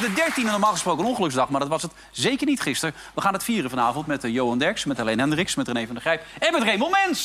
De 13e. Normaal gesproken een ongeluksdag, maar dat was het zeker niet gisteren. We gaan het vieren vanavond met eh, Johan Derks, met Helene Hendricks, met René van der Grijp en met Raymond Mens.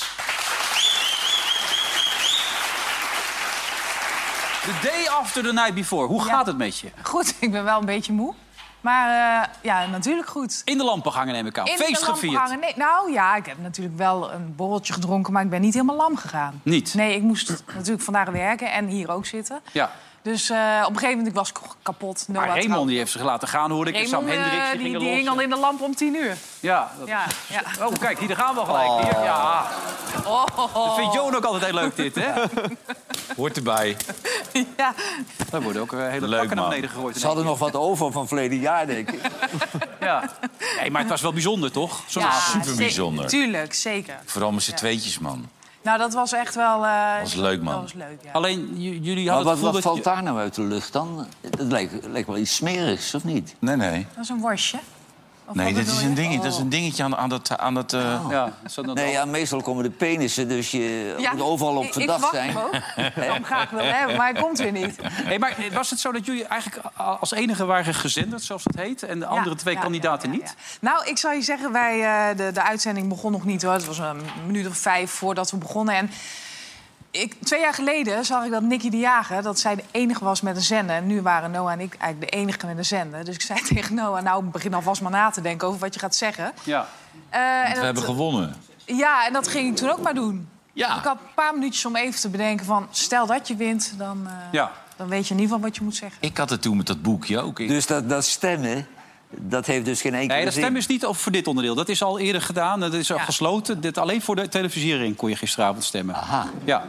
The day after the night before. Hoe gaat het met je? Goed, ik ben wel een beetje moe. Maar eh, ja, natuurlijk goed. In de lampen gangen neem ik aan. In Feest gevierd. hangen. Nee, nou ja, ik heb natuurlijk wel een borreltje gedronken, maar ik ben niet helemaal lam gegaan. Niet? Nee, ik moest natuurlijk vandaag werken en hier ook zitten. Ja. Dus eh, op een gegeven moment was ik kapot. Maar Raymond die heeft zich laten gaan, hoorde ik. Sam Raymond, eh, Hendricks, die, die, gingen die los. hing al in de lamp om tien uur. Ja, dat- Ja, ja. Oh, kijk, hier gaan we al gelijk. Hier, ja. Oh, Dat vindt Johan ook altijd heel leuk, dit, hè? Hoort erbij. ja. Daar worden ook eh, hele Leuk, pakken naar beneden gegooid. Ze hadden nog wat over van verleden jaar, denk ik. Ja. Nee, maar het was wel bijzonder, toch? Zo'n ja, super bijzonder. Tuurlijk, zeker. Vooral met z'n tweetjes, man. Nou, dat was echt wel... eh, was leuk, man. Dat was leuk, ja. Alleen, jullie Maar hadden wat, het wat dat... valt daar nou uit de lucht dan? Het lijkt, lijkt wel iets smerigs, of niet? Nee, nee. Dat is een worstje. Of Nee, dat is je? een dingetje, Oh. dat is een dingetje aan, aan dat... Aan dat eh, Ja, zo dat Nee, ja, meestal komen de penissen, dus je Ja, moet overal op ik- verdacht ik zijn. verwacht hem ook. Daarom graag wil hebben, maar hij komt weer niet. Hey, maar was het zo dat jullie eigenlijk als enige waren gezenderd, zoals het heet... en de andere Ja, twee ja, kandidaten ja, ja, niet? ja. Nou, ik zou je zeggen, wij, eh, de, de uitzending begon nog niet hoor. Het was een minuut of vijf voordat we begonnen. En ik, twee jaar geleden zag ik dat Nicky de Jager, dat zij de enige was met een zender. En nu waren Noah en ik eigenlijk de enige met een zender. Dus ik zei tegen Noah, nou begin alvast maar na te denken over wat je gaat zeggen. Ja. Eh, en we dat- hebben gewonnen. Ja, en dat ging ik toen ook maar doen. Ja. Ik had een paar minuutjes om even te bedenken van... stel dat je wint, dan, eh, Ja. dan weet je in ieder geval wat je moet zeggen. Ik had het toen met dat boekje ook. Ik- Dus dat, dat stemmen, dat heeft dus geen enkele Nee, dat stem is niet over voor dit onderdeel. Dat is al eerder gedaan. Dat is al Ja. gesloten. Dit, alleen voor de televisiering kon je gisteravond stemmen. Aha. Ja.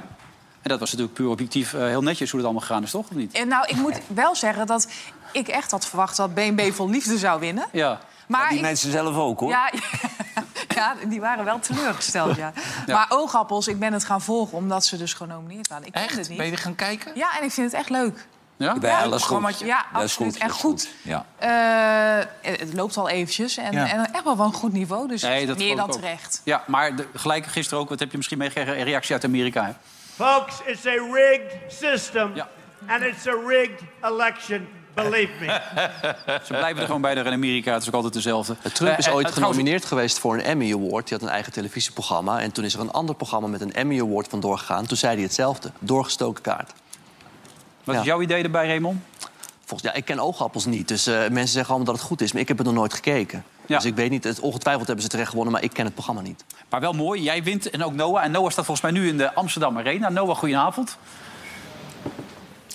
En dat was natuurlijk puur objectief eh, heel netjes hoe het allemaal gegaan is, toch? Of niet? En nou, ik moet wel zeggen dat ik echt had verwacht dat BNB vol liefde zou winnen. Ja. Maar Die ik- mensen zelf ook, hoor. Ja, ja, die waren wel teleurgesteld, ja. Maar oogappels, ik ben het gaan volgen omdat ze dus genomineerd waren. Ik kende het Echt? niet. Ben je er gaan kijken? Ja, en ik vind het echt leuk. Ja? Bij alles goed. programmaatje? Ja, absoluut. goed, En goed. Ja. Eh, het loopt al eventjes. En, Ja. en echt wel van een goed niveau. Dus Nee, meer dan ook. terecht. Ja, maar de, gelijk gisteren ook, wat heb je misschien meegekregen, een reactie uit Amerika. hè? Folks, it's a rigged system. Ja. And it's a rigged election, believe me. Ze blijven er gewoon bij in Amerika, het is ook altijd dezelfde. Trump is Eh, eh, ooit trouwens, genomineerd geweest voor een Emmy Award. Die had een eigen televisieprogramma. En toen is er een ander programma met een Emmy Award vandoor gegaan. Toen zei hij hetzelfde. Doorgestoken kaart. Wat is jouw idee erbij, Raymond? Volgens, ja, ik ken oogappels niet. Dus eh, mensen zeggen allemaal dat het goed is. Maar ik heb het nog nooit gekeken. Ja. Dus ik weet niet. Het, ongetwijfeld hebben ze terecht gewonnen. Maar ik ken het programma niet. Maar wel mooi, jij wint en ook Noah. En Noah staat volgens mij nu in de Amsterdam Arena. Noah, goedenavond.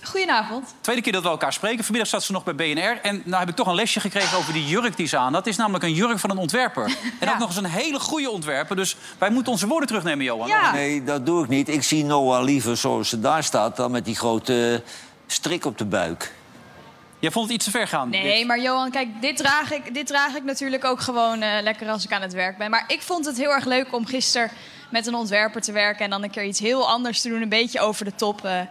Goedenavond. Tweede keer dat we elkaar spreken. Vanmiddag zat ze nog bij BNR. En nou heb ik toch een lesje gekregen over die jurk die ze aan. Het is namelijk een jurk van een ontwerper. En Ja. ook nog eens een hele goede ontwerper. Dus wij moeten onze woorden terugnemen, Johan. Ja. Nee, dat doe ik niet. Ik zie Noah liever zoals ze daar staat... dan met die grote strik op de buik. Jij vond het iets te ver gaan. Nee, dit. maar Johan, kijk, dit draag ik, dit draag ik natuurlijk ook gewoon eh, lekker als ik aan het werk ben. Maar ik vond het heel erg leuk om gisteren met een ontwerper te werken... en dan een keer iets heel anders te doen, een beetje over de top. eh.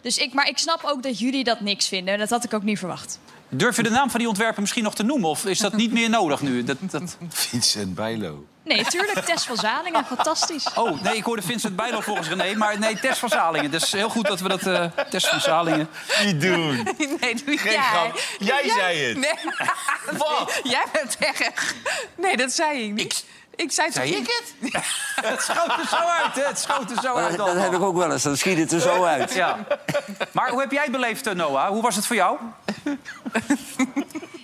Dus ik, maar ik snap ook dat jullie dat niks vinden. Dat had ik ook niet verwacht. Durf je de naam van die ontwerper misschien nog te noemen? Of is dat niet meer nodig nu? Dat, dat... Vincent Bijlo. Nee, tuurlijk, Tess van Zalingen, fantastisch. Oh, nee, ik hoorde Vincent Bijlo volgens René. Maar nee, Tess van Zalingen. Dus heel goed dat we dat... eh Tess van Zalingen. Niet doen. Nee, doe Geen jij. grap. Jij zei het. Nee. Wat? Jij bent erg. Nee, dat zei ik niet. Ik, zei Zei toch ik het? Het schoot er zo uit, hè? Het schoot er zo Maar uit. dat, dat heb ik ook wel eens. Dan schiet het er zo uit. Ja. Maar hoe heb jij het beleefd, eh, Noah? Hoe was het voor jou?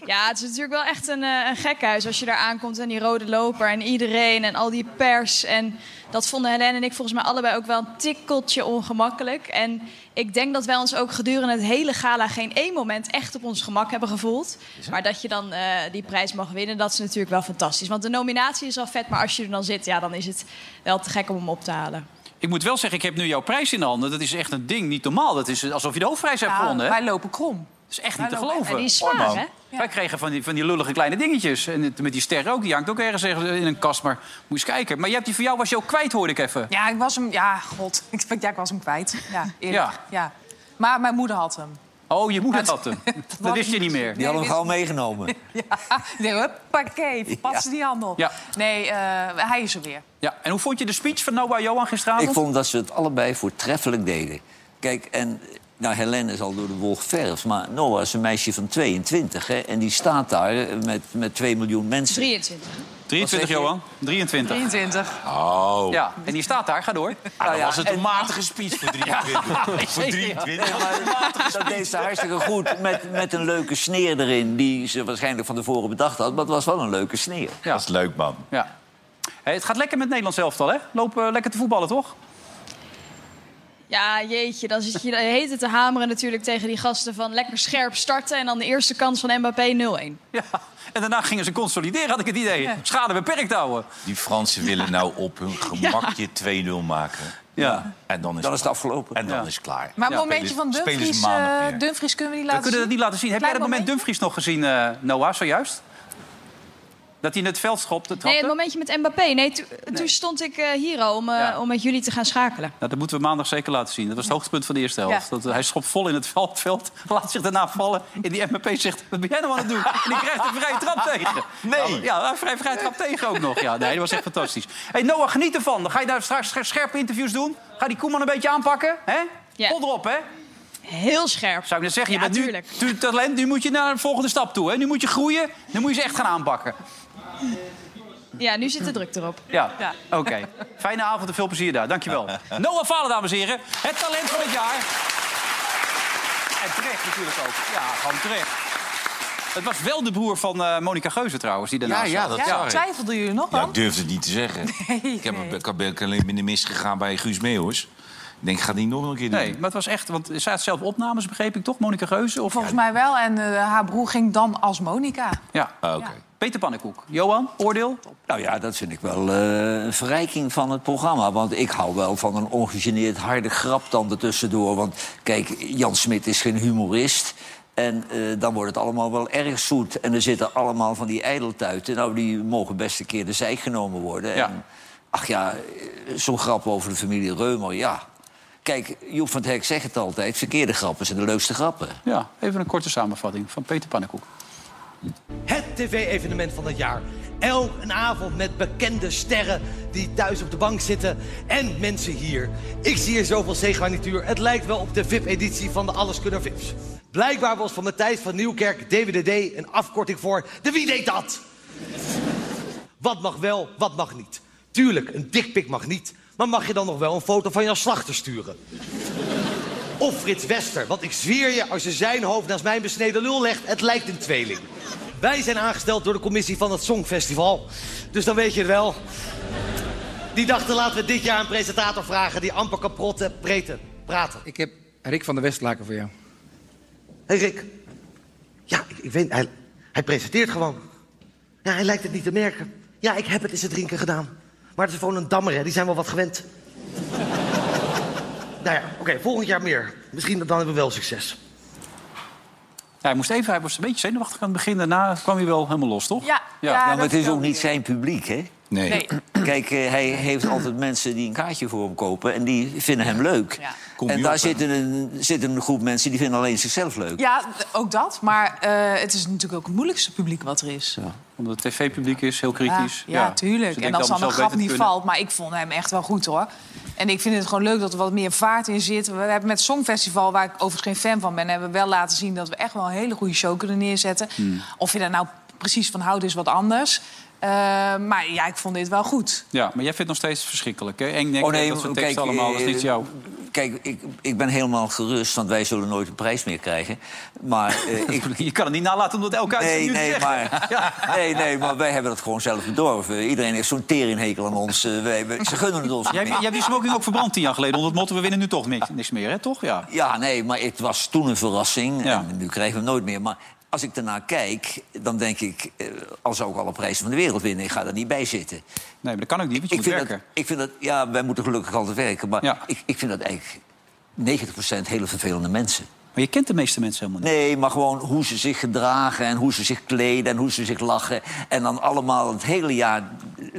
Ja, het is natuurlijk wel echt een, eh, een gekhuis als je daar aankomt en die rode loper en iedereen en al die pers. En dat vonden Helene en ik volgens mij allebei ook wel een tikkeltje ongemakkelijk. En ik denk dat wij ons ook gedurende het hele gala geen één moment echt op ons gemak hebben gevoeld. Maar dat je dan eh, die prijs mag winnen, dat is natuurlijk wel fantastisch. Want de nominatie is al vet, maar als je er dan zit, ja, dan is het wel te gek om hem op te halen. Ik moet wel zeggen, ik heb nu jouw prijs in de handen. Dat is echt een ding, niet normaal. Dat is alsof je de hoofdprijs hebt Ja, gewonnen. Hè? wij lopen krom. Dat is echt niet te wij lopen- geloven. En die is zwaar, hè? Wij kregen van die, van die lullige kleine dingetjes. En met die ster ook, die hangt ook ergens in een kast. Maar moet je eens kijken. Maar je hebt die voor jou was je ook kwijt, hoorde ik even. Ja, ik was hem... Ja, god. Ik, ja, ik was hem kwijt. Ja, eerlijk. Ja. Ja. Maar mijn moeder had hem. Oh, je moeder had hem. dat wist je niet meer. Die hadden hem gauw meegenomen. Ja, nee, huppakee. Pas die handel. Ja. Nee, eh, hij is er weer. Ja. En hoe vond je de speech van Noah Johan gisteravond? Ik vond dat ze het allebei voortreffelijk deden. Kijk, en nou, Helene is al door de wol geverfd. Maar Noah is een meisje van 22. Hè, en die staat daar met, met 2 miljoen mensen. 23. 23, Wat zeg je? Johan. 23. 23. Oh. Ja, en die staat daar. Ga door. Ah, dan ja, was het een en- matige speech voor 23. voor 23. Dat deed ze hartstikke goed. Met, met een leuke sneer erin. Die ze waarschijnlijk van tevoren bedacht had. Maar het was wel een leuke sneer. Ja. Dat is leuk, man. Ja. Hey, het gaat lekker met Nederland elftal, hè? Lopen eh, lekker te voetballen, toch? Ja, jeetje, dan zit je de hele tijd te hameren natuurlijk tegen die gasten van lekker scherp starten... en dan de eerste kans van Mbappé 0-1. Ja. En daarna gingen ze consolideren, had ik het idee. Schade beperkt houden. Die Fransen willen nou op hun gemakje 2-0 maken. Ja. En dan is, Dan is het afgelopen. En dan Ja. is het klaar. Maar een Ja, momentje van Dumfries, eh, weer. Dumfries kunnen we die We laten kunnen dat zien? niet laten zien. Heb jij dat moment? Dumfries nog gezien, eh, Noah, zojuist? Dat hij in het veld schopt, de Nee, het momentje met Mbappé. Nee, to- toen stond ik eh, hier al om, eh, Ja. om met jullie te gaan schakelen. Nou, dat moeten we maandag zeker laten zien. Dat was het hoogtepunt van de eerste helft. Ja. Dat, eh, hij schopt vol in het veld, veld, laat zich daarna vallen. En die MPP zegt, wat ben jij nou aan het doen? En die krijgt een vrije trap tegen. Nee. Ja, een vrije, vrije trap tegen ook nog. Ja, nee, dat was echt fantastisch. hey, Noah, geniet ervan. Dan ga je daar straks scher- scherpe interviews doen. Ga die Koeman een beetje aanpakken. Hè? Ja. Vol erop, hè? Heel scherp. Zou ik net zeggen, je Ja, bent nu talent. Nu moet je naar een volgende stap toe. Hè? Nu moet je groeien. Nu moet je ze echt gaan aanpakken. Ja, nu zit de druk erop. Ja, Ja. oké. Fijne avond en veel plezier daar. Dankjewel. Noah Falen, dames en heren. Het talent van het jaar. En terecht natuurlijk ook. Ja, gewoon terecht. Het was wel de broer van eh Monica Geuze trouwens, die Ja, daarnaast ja, zat. dat Ja, twijfelden jullie nog Ja, dan? ik durfde het niet te zeggen. ik, heb, nee. ik heb- ik alleen in de mis gegaan bij Guus Meeuwis. Ik denk, ik ga niet nog een keer doen. Nee, maar het was echt... Want zij had zelf opnames, begreep ik toch, Monica Geuze? Of... Volgens mij wel. En eh, haar broer ging dan als Monica. Ja. Ah, Oké. Peter Pannenkoek. Johan, oordeel? Nou ja, dat vind ik wel eh, een verrijking van het programma. Want ik hou wel van een ongegeneerd harde grap dan ertussendoor. Want kijk, Jan Smit is geen humorist. En eh, dan wordt het allemaal wel erg zoet. En er zitten allemaal van die ijdeltuiten. Nou, die mogen best een keer de zijk genomen worden. Ja. En, ach ja, eh, zo'n grap over de familie Reumer, ja. Kijk, Joep van het Hek zegt het altijd... verkeerde grappen zijn de leukste grappen. Ja, even een korte samenvatting van Peter Pannenkoek. Tv-evenement van het jaar. Elk een avond met bekende sterren die thuis op de bank zitten. En mensen hier. Ik zie hier zoveel zeegarnituur. Het lijkt wel op de VIP-editie van de Alleskunner Vips. Blijkbaar was van Matthijs van Nieuwkerk DWDD een afkorting voor de Wie deed dat? Wat mag wel, wat mag niet? Tuurlijk, een dikpik mag niet. Maar mag je dan nog wel een foto van jouw slachter sturen? Of Frits Wester, want ik zweer je, als je zijn hoofd naast mijn besneden lul legt, het lijkt een tweeling. Wij zijn aangesteld door de commissie van het Songfestival. Dus dan weet je het wel. Die dachten, laten we dit jaar een presentator vragen die amper kan protten, preten, praten. Ik heb Rick van der Westlaken voor jou. Hé hey Rick. Ja, ik, ik weet, hij, hij presenteert gewoon. Ja, hij lijkt het niet te merken. Ja, ik heb het in zijn drinken gedaan. Maar het is gewoon een dammer, hè. Die zijn wel wat gewend. nou ja, oké, volgend jaar meer. Misschien dan hebben we wel succes. Ja, hij, moest even, hij was een beetje zenuwachtig aan het begin. Daarna kwam hij wel helemaal los, toch? Ja, Ja, Ja, maar het is ook niet zijn publiek, hè? Nee. Nee. Kijk, eh, hij heeft altijd mensen die een kaartje voor hem kopen... en die vinden hem leuk. Ja. En daar zitten een, zitten een groep mensen die vinden alleen zichzelf leuk. Ja, ook dat. Maar eh, het is natuurlijk ook het moeilijkste publiek wat er is. Omdat het tv-publiek is, heel Ja, kritisch. ja, Ze tuurlijk. En als dan allemaal een grap niet kunnen. valt... maar ik vond hem echt wel goed, hoor. En ik vind het gewoon leuk dat er wat meer vaart in zit. We hebben met Songfestival, waar ik overigens geen fan van ben... hebben we wel laten zien dat we echt wel een hele goede show kunnen neerzetten. Hmm. Of je daar nou precies van houdt, is wat anders. Eh, maar ja, ik vond dit wel goed. Ja, maar jij vindt het nog steeds verschrikkelijk, hè? Eng, nek, Oh nee, dat soort allemaal, dat is eh, niet jou. Kijk, ik, ik ben helemaal gerust, want wij zullen nooit een prijs meer krijgen. Maar eh, ik, Je kan het niet nalaten om dat elke Nee, uitzending nee, te zeggen. maar, nee, nee, maar wij hebben dat gewoon zelf bedorven. Iedereen heeft zo'n teringhekel aan ons. eh, wij, wij- ze gunnen het ons niet Jij, meer. jij hebt die smoking ook verbrand tien jaar geleden. Onder het motto, we winnen nu toch niks, niks meer, hè? Toch? Ja. Ja, nee, maar het was toen een verrassing. Ja. En nu krijgen we hem nooit meer. Maar als ik ernaar kijk, dan denk ik... eh, al zou ik alle prijzen van de wereld winnen, ik ga er niet bij zitten. Nee, maar dat kan ook niet, want je Ik moet vind, werken. dat, ik vind dat... Ja, wij moeten gelukkig altijd werken. Maar Ja. ik, ik vind dat eigenlijk 90% hele vervelende mensen. Maar je kent de meeste mensen helemaal niet. Nee, maar gewoon hoe ze zich gedragen en hoe ze zich kleden en hoe ze zich lachen. En dan allemaal het hele jaar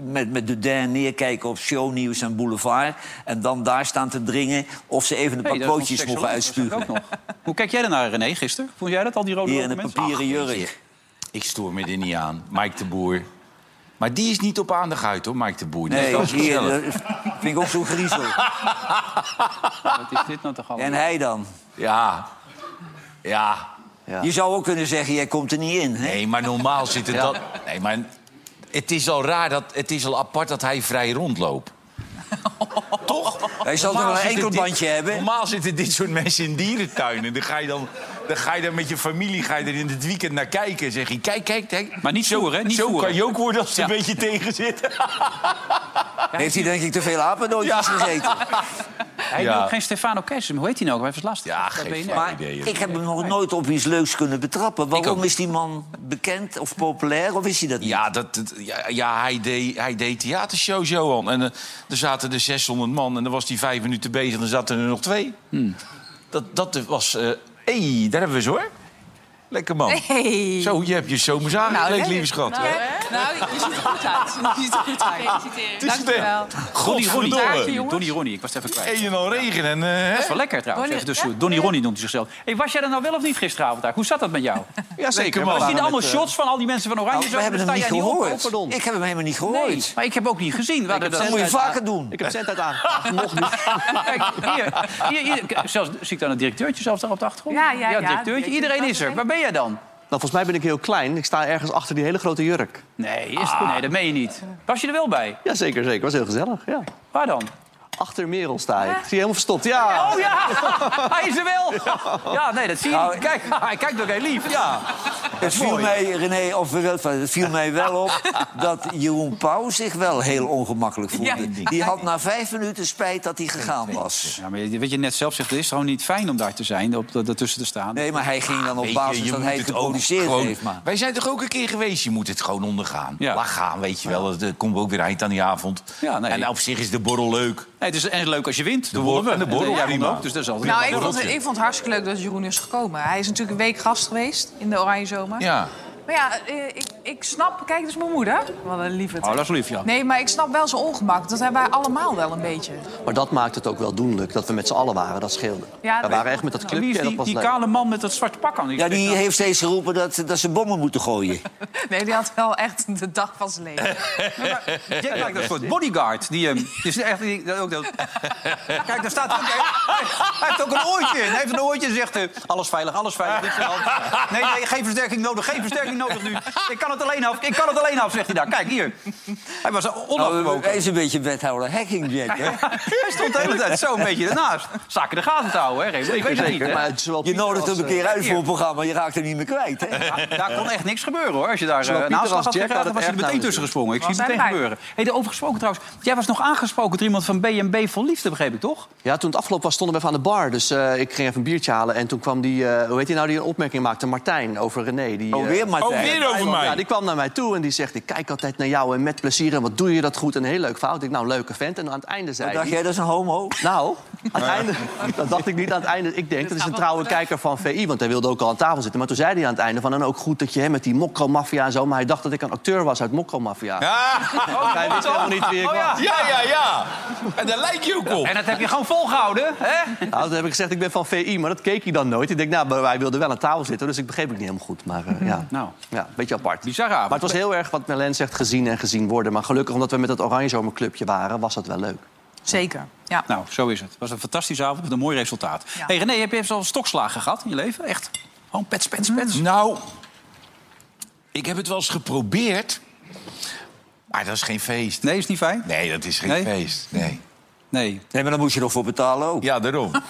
met, met de Dan neerkijken op shownieuws en boulevard. En dan daar staan te dringen of ze even een paar Hey, dat pootjes mogen dat uitspugen. Hoe kijk jij ernaar, René, gisteren? Vond jij dat, al die rode Hier in een papieren jurk. Ik stoor me er niet aan. Mike de Boer. Maar die is niet op aandacht uit, hoor, Mike de Boer. Die is Nee, wel hier, gezellig. dat vind ik ook zo griezel. Wat is dit nou toch allemaal? En hij dan? Ja. Ja. Je zou ook kunnen zeggen, jij komt er niet in. Hè? Nee, maar normaal zit het dat... Nee, maar het is al raar, dat, het is al apart dat hij vrij rondloopt. Toch? Hij zal toch wel een zitten enkel dit- bandje hebben? Normaal zitten dit soort mensen in dierentuinen. Dan ga je dan, dan ga je dan met je familie ga je er in het weekend naar kijken. Zeg je, kijk, kijk, kijk. Maar niet zo, hè? Niet zo voeren. kan je ook worden als het Ja. een beetje tegen zit. Heeft hij denk ik te veel apennootjes gegeten? Hij ook geen Stefano Kersum. Hoe heet hij nou? Hij was last. Ja, Dat geen. Maar idee. ik heb hem nog nooit op iets leuks kunnen betrappen. Waarom is die man bekend of populair? Of is hij dat niet? Ja, dat, dat- ja, ja hij, deed, hij deed theatershow, Johan. En eh, er zaten er 600 man en dan was hij vijf minuten bezig en dan zaten er nog twee. Hmm. Dat, dat was... Hé, hey, daar hebben we ze hoor. Lekker man. Hey. Zo, je hebt je zomers aangekleed, nee. lieve schat. Nou, nou, je ziet er goed uit. Je ziet er goed uit. Het is Dankjewel. Donnie Ronnie. Donnie Ronnie, ik was het even kwijt. Een en al regen en... eh? Dat is wel lekker trouwens. Donnie- tussendoor. ja? Donnie Ronnie noemt hij zichzelf. Hey, was jij er nou wel of niet gisteravond daar? Hoe zat dat met jou? Ja, zeker. man. We zien allemaal eh, shots van al die mensen van Oranje. Nou, zo, we hebben hem niet gehoord. Pardon. Ik heb hem helemaal niet gehoord. Nee, maar ik heb ook niet gezien. Dat moet je vaker doen. Ik heb zendtijd aangevraagd. Nog niet. Kijk, hier, zelfs zie ik dan een directeurtje zelfs daar op de achtergrond. Ja, ja, ja. directeurtje. Iedereen is er. Waar ben jij dan? Nou, volgens mij ben ik heel klein. Ik sta ergens achter die hele grote jurk. Nee, is, nee, dat meen je niet. Was je er wel bij? Ja, zeker, zeker. was heel gezellig. Ja. Waar dan? Achter Merel sta ik. Zie je helemaal verstopt. Ja. Oh ja, hij is er wel. Ja, nee, dat zie je. Nou. Kijk, hij kijkt ook heel lief. Ja. Het viel mij, René, of het viel mij wel op dat Jeroen Pauw zich wel heel ongemakkelijk voelde. Ja. Die had na vijf minuten spijt dat hij gegaan was. ja, maar weet je net zelf zegt, het is gewoon niet fijn om daar te zijn, op, ertussen te staan. Nee, maar hij ging dan op Weet basis je dat moet hij het geproduceerd gewoon- heeft. Maar. Wij zijn toch ook een keer geweest? Je moet het gewoon ondergaan. Ja. Laat gaan, weet je wel. Het komt ook weer eind aan die avond. Ja, nee. En op zich is de borrel leuk. Nee, het is en leuk als je wint. De we. en de borrel, won prima. ook, dus dat is altijd Nou, ik vond, het, ik vond het hartstikke leuk dat Jeroen is gekomen. Hij is natuurlijk een week gast geweest in de Oranje Zomer. Ja. Maar ja, eh, ik, ik snap... Kijk, dat is mijn moeder. Wat een lieve. Oh, dat is lief, ja. Nee, maar ik snap wel zijn ongemak. Dat hebben wij allemaal wel een beetje. Maar dat maakt het ook wel doenlijk dat we met z'n allen waren. Dat scheelde. Ja, we waren echt met dat Wie clubje is en dat die, was die leuk. kale man met dat zwarte pak aan? Ja, die heeft steeds geroepen dat, dat ze bommen moeten gooien. Nee, die had wel echt de dag van zijn leven. Jack lijkt een soort bodyguard. Die, ehm, die is echt, die, dat ook, dat... Kijk, daar staat ook... Hij heeft ook een oortje. Hij heeft een oortje en zegt... eh, alles veilig, alles veilig. Dit is. Nee, nee, geen versterking nodig, geen versterking nodig nu. Ik kan het alleen af, ik kan het alleen af, zegt hij daar. Kijk, hier. Hij was Nou, onafgebroken. hij is een beetje wethouder hacking, Jack. hè? Hij stond de hele tijd zo een beetje ernaast. Zaken de gaten te houden, hè? Ik weet het niet, Je nodigt hem een eh, keer uit voor een programma, je raakt hem niet meer kwijt. Hè? Ja, daar kon echt niks gebeuren hoor. Als je daar Pieter naast als had gekregen, was je er meteen tussen gesprongen. Ik zie het hij meteen gebeuren. Hey, over gesproken trouwens. Jij was nog aangesproken door iemand van B&B vol liefde, begreep ik toch? Ja, toen het afgelopen was, stonden we even aan de bar. Dus eh, ik ging even een biertje halen. En toen kwam die, eh, hoe heet hij nou, die een opmerking maakte? Martijn, over René. Die, Oh, eh, weer Martijn. Oh, weer over mij. Ja, die kwam naar mij toe en die zegt... ik kijk altijd naar jou en met plezier en wat doe je dat goed. En een heel leuk fout. Ik nou, leuke vent. En aan het einde zei dacht hij... jij, dat is een homo? Nou, aan het einde, dat dacht ik niet aan het einde. Ik denk, dat is een trouwe kijker van VI, want hij wilde ook al aan tafel zitten. Maar toen zei hij aan het einde van, en ook goed dat je hè, met die Mokro-maffia en zo... maar hij dacht dat ik een acteur was uit Mokro-maffia. Ja, Hij wist helemaal niet wie ik Oh, ja. was. ja, ja, ja. En daar lijk je ook op. En dat heb je gewoon volgehouden, hè? Nou, toen heb ik gezegd, ik ben van VI, maar dat keek hij dan nooit. Ik denk, nou, wij wilden wel aan tafel zitten, dus ik begreep het niet helemaal goed. Maar eh, ja, Nou, ja, een beetje apart. bizarre avond. Maar het was heel erg, wat Melen zegt, gezien en gezien worden. Maar gelukkig, omdat we met het Oranje Zomerclubje waren, was dat wel leuk. Zeker, ja. Nou, zo is het. Het was een fantastische avond met een mooi resultaat. Ja. Hey, René, heb je even al stokslagen gehad in je leven? Echt? Gewoon pets, pets, pets. Nou, ik heb het wel eens geprobeerd. Maar dat is geen feest. Nee, is niet fijn? Nee, dat is geen Nee? feest. Nee. Nee, Nee, maar dan moet je nog voor betalen ook. Ja, daarom.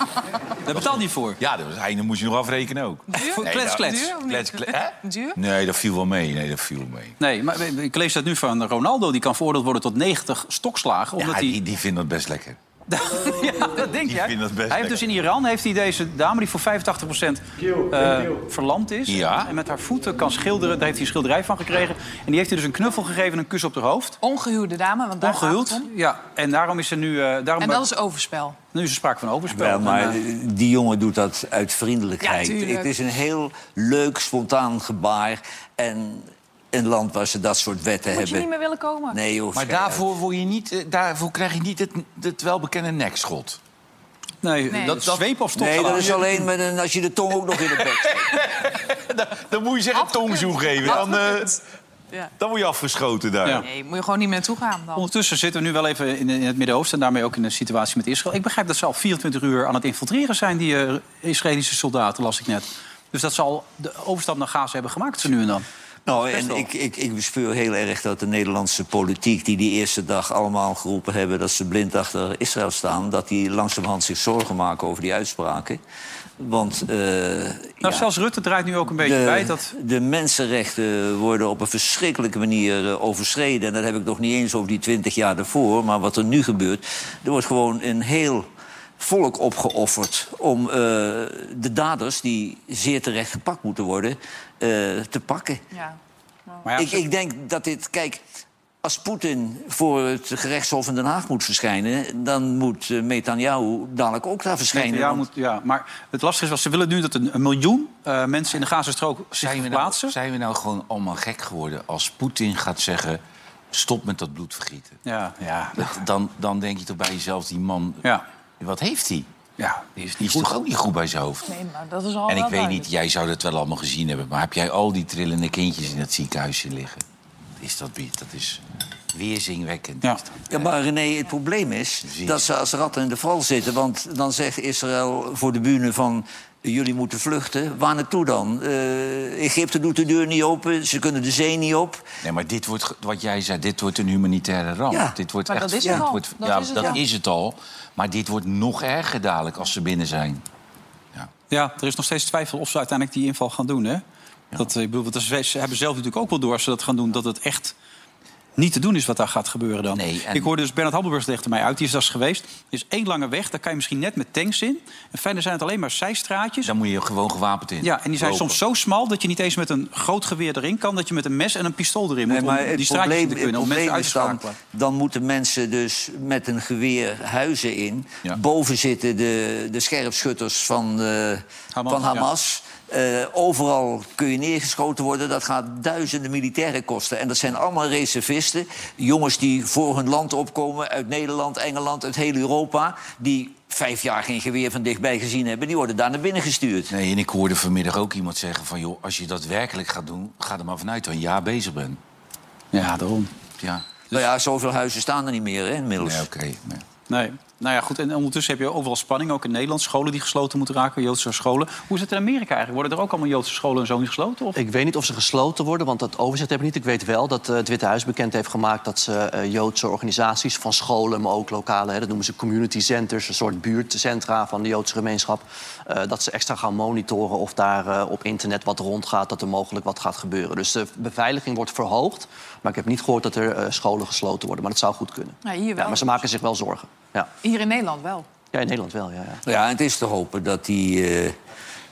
daar betaalt niet voor. Ja, dat was, einde moest je nog afrekenen ook. Nee, klets, klets. Duur? Klets, klets. Hè? Duur? Nee, dat viel wel mee. Nee, dat viel wel mee. Nee, maar ik lees dat nu van Ronaldo. Die kan veroordeeld worden tot 90 stokslagen. Omdat Ja, hij... die, die vinden dat best lekker. ja, dat denk dat best hij heeft dus in Iran heeft hij deze dame die voor 85% eh verlamd is. Ja. En met haar voeten kan schilderen. Daar heeft hij een schilderij van gekregen. En die heeft hij dus een knuffel gegeven en een kus op haar hoofd. Ongehuwde dame, want daar Ongehuwd. gaat het om. Ja, en daarom is er nu... eh, daarom En dat is overspel. Nu is er sprake van overspel. Wel, maar En, eh, die jongen doet dat uit vriendelijkheid. Ja, het is een heel leuk, spontaan gebaar. En een land waar ze dat soort wetten Moet je hebben... niet meer willen komen? Nee, joh. Maar daarvoor, word je niet, eh, daarvoor krijg je niet het, het welbekende nekschot. nee, Nee. dat, dat zweep of Nee, dat is alleen met een, als je de tong ook nog in de bek steekt. dan, dan moet je zeggen tongzoen geven. Dan, eh, Ja. dan word je afgeschoten daar. Ja. Nee, moet je gewoon niet meer naartoe gaan dan. Ondertussen zitten we nu wel even in, in het Midden-Oosten... en daarmee ook in de situatie met Israël. Ik begrijp dat ze al 24 uur aan het infiltreren zijn... die eh, Israëlische soldaten, las ik net. Dus dat ze al de overstap naar Gaza hebben gemaakt, zo nu en dan. Nou, Best en wel. ik, ik, ik bespeur heel erg dat de Nederlandse politiek... die die eerste dag allemaal geroepen hebben dat ze blind achter Israël staan... dat die langzamerhand zich zorgen maken over die uitspraken. Want eh, Nou, ja, zelfs Rutte draait nu ook een beetje de, bij. Dat... de mensenrechten worden op een verschrikkelijke manier eh, overschreden. En dat heb ik nog niet eens over die twintig jaar daarvoor. Maar wat er nu gebeurt, er wordt gewoon een heel volk opgeofferd... om eh, de daders, die zeer terecht gepakt moeten worden, eh, te pakken. Ja. Maar ja, Ik, ik denk dat dit... Kijk, als Poetin voor het gerechtshof in Den Haag moet verschijnen... dan moet uh, Netanyahu dadelijk ook daar verschijnen. want- moet, ja, maar het lastige is, wel, ze willen nu dat een, een miljoen eh, mensen in de Gazastrook zich Zijn we, nou, verplaatsen. zijn we nou gewoon allemaal gek geworden als Poetin gaat zeggen... stop met dat bloedvergieten? Ja, ja, Dat- Dan, dan denk je toch bij jezelf, die man... ja, Wat heeft hij? ja, die is Die toch ook niet goed bij zijn hoofd? Nee, maar dat is al En ik weet duidelijk. niet, jij zou dat wel allemaal gezien hebben... maar heb jij al die trillende kindjes in het ziekenhuisje liggen? Is dat, dat is weerzinwekkend. Ja. dat. Ja, maar René, het probleem is dat ze als ratten in de val zitten. Want dan zegt Israël voor de bühne van... jullie moeten vluchten. Waar naartoe dan? Eh, Egypte doet de deur niet open, ze kunnen de zee niet op. Nee, maar dit wordt, wat jij zei, dit wordt een humanitaire ramp. Ja, dit wordt maar echt, dat is het al. wordt- Dat ja, is het dat al. is het al. Maar dit wordt nog erger dadelijk als ze binnen zijn. Ja, er is nog steeds twijfel of ze uiteindelijk die inval gaan doen. Hè? Dat, eh, ik bedoel, want ze hebben zelf natuurlijk ook wel door als ze dat gaan doen... dat het echt niet te doen is wat daar gaat gebeuren dan. Nee, en- Ik hoorde dus Bernard Hammelburg legde mij uit, die is eens geweest. Er is één lange weg, daar kan je misschien net met tanks in. En verder zijn het alleen maar zijstraatjes. Dan moet je gewoon gewapend in. Ja, en die zijn Lopen. soms zo smal dat je niet eens met een groot geweer erin kan... dat je met een mes en een pistool erin moet maar om die straatjes probleem, te kunnen... om mensen uit te dan, dan moeten mensen dus met een geweer huizen in. Ja. Boven zitten de, de scherpschutters van, eh, Hamas, van Hamas. Eh, overal kun je neergeschoten worden. Dat gaat duizenden militairen kosten. En dat zijn allemaal reservisten. Jongens die voor hun land opkomen. Uit Nederland, Engeland, uit heel Europa. Die vijf jaar geen geweer van dichtbij gezien hebben. Die worden daar naar binnen gestuurd. Nee, en ik hoorde vanmiddag ook iemand zeggen van... joh, als je dat werkelijk gaat doen, ga er maar vanuit dat je een jaar bezig bent. Ja, daarom. Ja. Nou ja, zoveel huizen staan er niet meer, hè, inmiddels. Nee, oké. Nee. Nou ja, goed. En ondertussen heb je overal spanning, ook in Nederland. Scholen die gesloten moeten raken, Joodse scholen. Hoe is het in Amerika eigenlijk? Worden er ook allemaal Joodse scholen en zo niet gesloten? Of? Ik weet niet of ze gesloten worden, want dat overzicht heb ik niet. Ik weet wel dat eh, het Witte Huis bekend heeft gemaakt... dat ze eh, Joodse organisaties van scholen, maar ook lokale... Hè, dat noemen ze community centers, een soort buurtcentra van de Joodse gemeenschap... eh, dat ze extra gaan monitoren of daar eh, op internet wat rondgaat... dat er mogelijk wat gaat gebeuren. Dus de beveiliging wordt verhoogd. Maar ik heb niet gehoord dat er scholen gesloten worden. Maar dat zou goed kunnen. Ja, hier wel. Ja, maar ze maken zich wel zorgen. Ja, Hier in Nederland wel. ja in Nederland wel, ja. ja. Ja, en het is te hopen dat die, eh,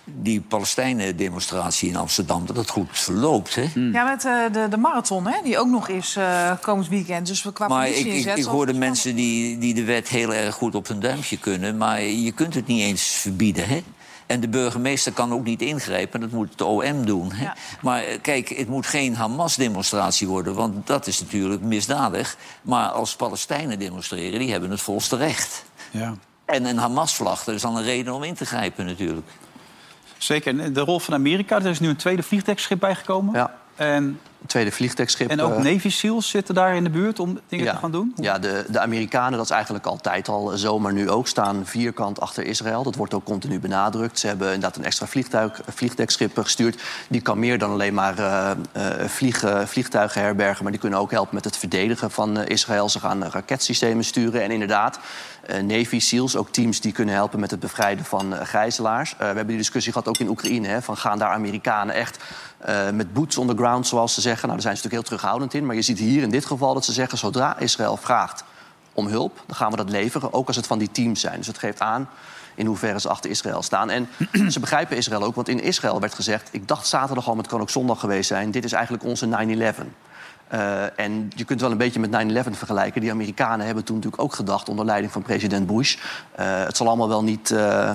die Palestijnen-demonstratie in Amsterdam... dat het goed verloopt, hè? Ja, met eh, de, de marathon, hè, die ook nog is eh, komend weekend. Dus we qua Maar ik, ik, ik hoorde mensen die, die de wet heel erg goed op hun duimpje kunnen... maar je kunt het niet eens verbieden, hè? En de burgemeester kan ook niet ingrijpen, dat moet het OM doen. Ja. Maar eh, kijk, het moet geen Hamas-demonstratie worden... want dat is natuurlijk misdadig. Maar als Palestijnen demonstreren, die hebben het volste recht. Ja. En een Hamas-vlag, dat is dan een reden om in te grijpen natuurlijk. Zeker. En de rol van Amerika, er is nu een tweede vliegdekschip bijgekomen. Ja. En, tweede vliegtuigschip. en ook eh, Navy SEALs zitten daar in de buurt om dingen te gaan doen. Ja, de, de Amerikanen, dat is eigenlijk altijd al zo, maar nu ook, staan vierkant achter Israël. Dat wordt ook continu benadrukt. Ze hebben inderdaad een extra vliegtuig, vliegdekschip gestuurd. Die kan meer dan alleen maar eh, eh, vliegen, vliegtuigen herbergen, maar die kunnen ook helpen met het verdedigen van Israël. Ze gaan raketsystemen sturen en inderdaad, Navy SEALs, ook teams die kunnen helpen met het bevrijden van eh, gijzelaars. Eh, we hebben die discussie gehad ook in Oekraïne, hè, van gaan daar Amerikanen echt eh, met boots on the ground, zoals ze zeggen. Nou, daar zijn ze natuurlijk heel terughoudend in. Maar je ziet hier in dit geval dat ze zeggen... zodra Israël vraagt om hulp, dan gaan we dat leveren. Ook als het van die teams zijn. Dus het geeft aan in hoeverre ze achter Israël staan. En ze begrijpen Israël ook, want in Israël werd gezegd... ik dacht zaterdag al, maar het kan ook zondag geweest zijn... dit is eigenlijk onze 9-11. Eh, en je kunt wel een beetje met 9-11 vergelijken. Die Amerikanen hebben toen natuurlijk ook gedacht... onder leiding van president Bush... eh, het zal allemaal wel niet... eh,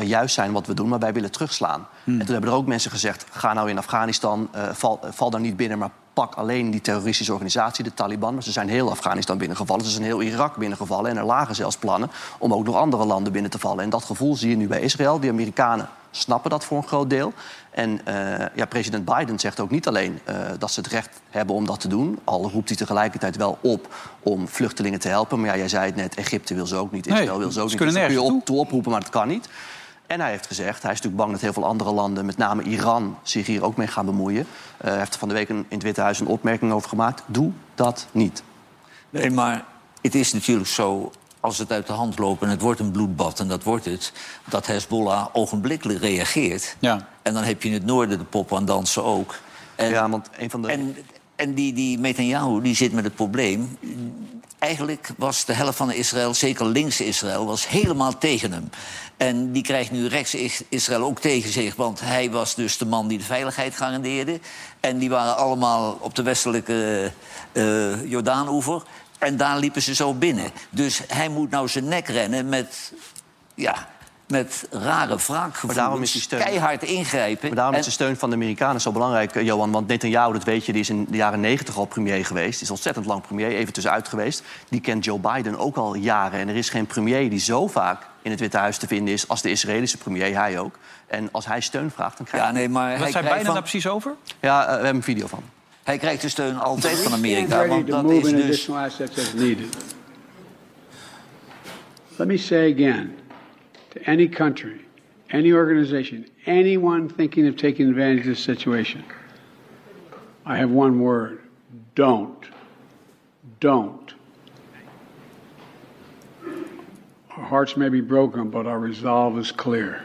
juist zijn wat we doen, maar wij willen terugslaan. En toen hebben er ook mensen gezegd: ga nou in Afghanistan, val, val daar niet binnen, maar pak alleen die terroristische organisatie, de Taliban. Maar ze zijn heel Afghanistan binnengevallen, ze zijn heel Irak binnengevallen. En er lagen zelfs plannen om ook nog andere landen binnen te vallen. En dat gevoel zie je nu bij Israël. Die Amerikanen snappen dat voor een groot deel. En eh, ja, president Biden zegt ook niet alleen eh, dat ze het recht hebben om dat te doen. Al roept hij tegelijkertijd wel op om vluchtelingen te helpen. Maar ja, jij zei het net, Egypte wil ze ook niet, Nee, Israël wil ze ook ze niet. kunnen Dus kun je nergens op, toe oproepen, maar dat kan niet. En hij heeft gezegd, hij is natuurlijk bang dat heel veel andere landen, met name Iran, zich hier ook mee gaan bemoeien. Eh, hij heeft er van de week een- in het Witte Huis een opmerking over gemaakt. Doe dat niet. Nee, maar het is natuurlijk zo, als het uit de hand loopt en het wordt een bloedbad... en dat wordt het, dat Hezbollah ogenblikkelijk reageert. Ja. En dan heb je in het noorden de pop aan dansen ook. En, Ja, want een van de... en, en die, die Netanyahu die zit met het probleem... Eigenlijk was de helft van Israël, zeker links Israël, was helemaal tegen hem. En die krijgt nu rechts Israël ook tegen zich. Want hij was dus de man die de veiligheid garandeerde. En die waren allemaal op de westelijke eh Jordaanoever. En daar liepen ze zo binnen. Dus hij moet nou zijn nek rennen met, ja, met rare Maar wraakgevoelens. daarom is die steun- Keihard ingrijpen. Maar daarom En- is de steun van de Amerikanen zo belangrijk, eh, Johan. Want Netanyahu, dat weet je, die is in de jaren negentig al premier geweest. Die is ontzettend lang premier, even tussenuit geweest. Die kent Joe Biden ook al jaren. En er is geen premier die zo vaak in het Witte Huis te vinden is... als de Israëlische premier, hij ook. En als hij steun vraagt, dan krijgt Ja, nee, maar Wat hij Biden van, daar precies over? Ja, eh, we hebben een video van. Hij krijgt de steun altijd van Amerika. ready Want to dat move is dus... additional assets as needed. Let me say again to any country, any organization, anyone thinking of taking advantage of this situation, I have one word don't. Don't. Our hearts may be broken, but our resolve is clear.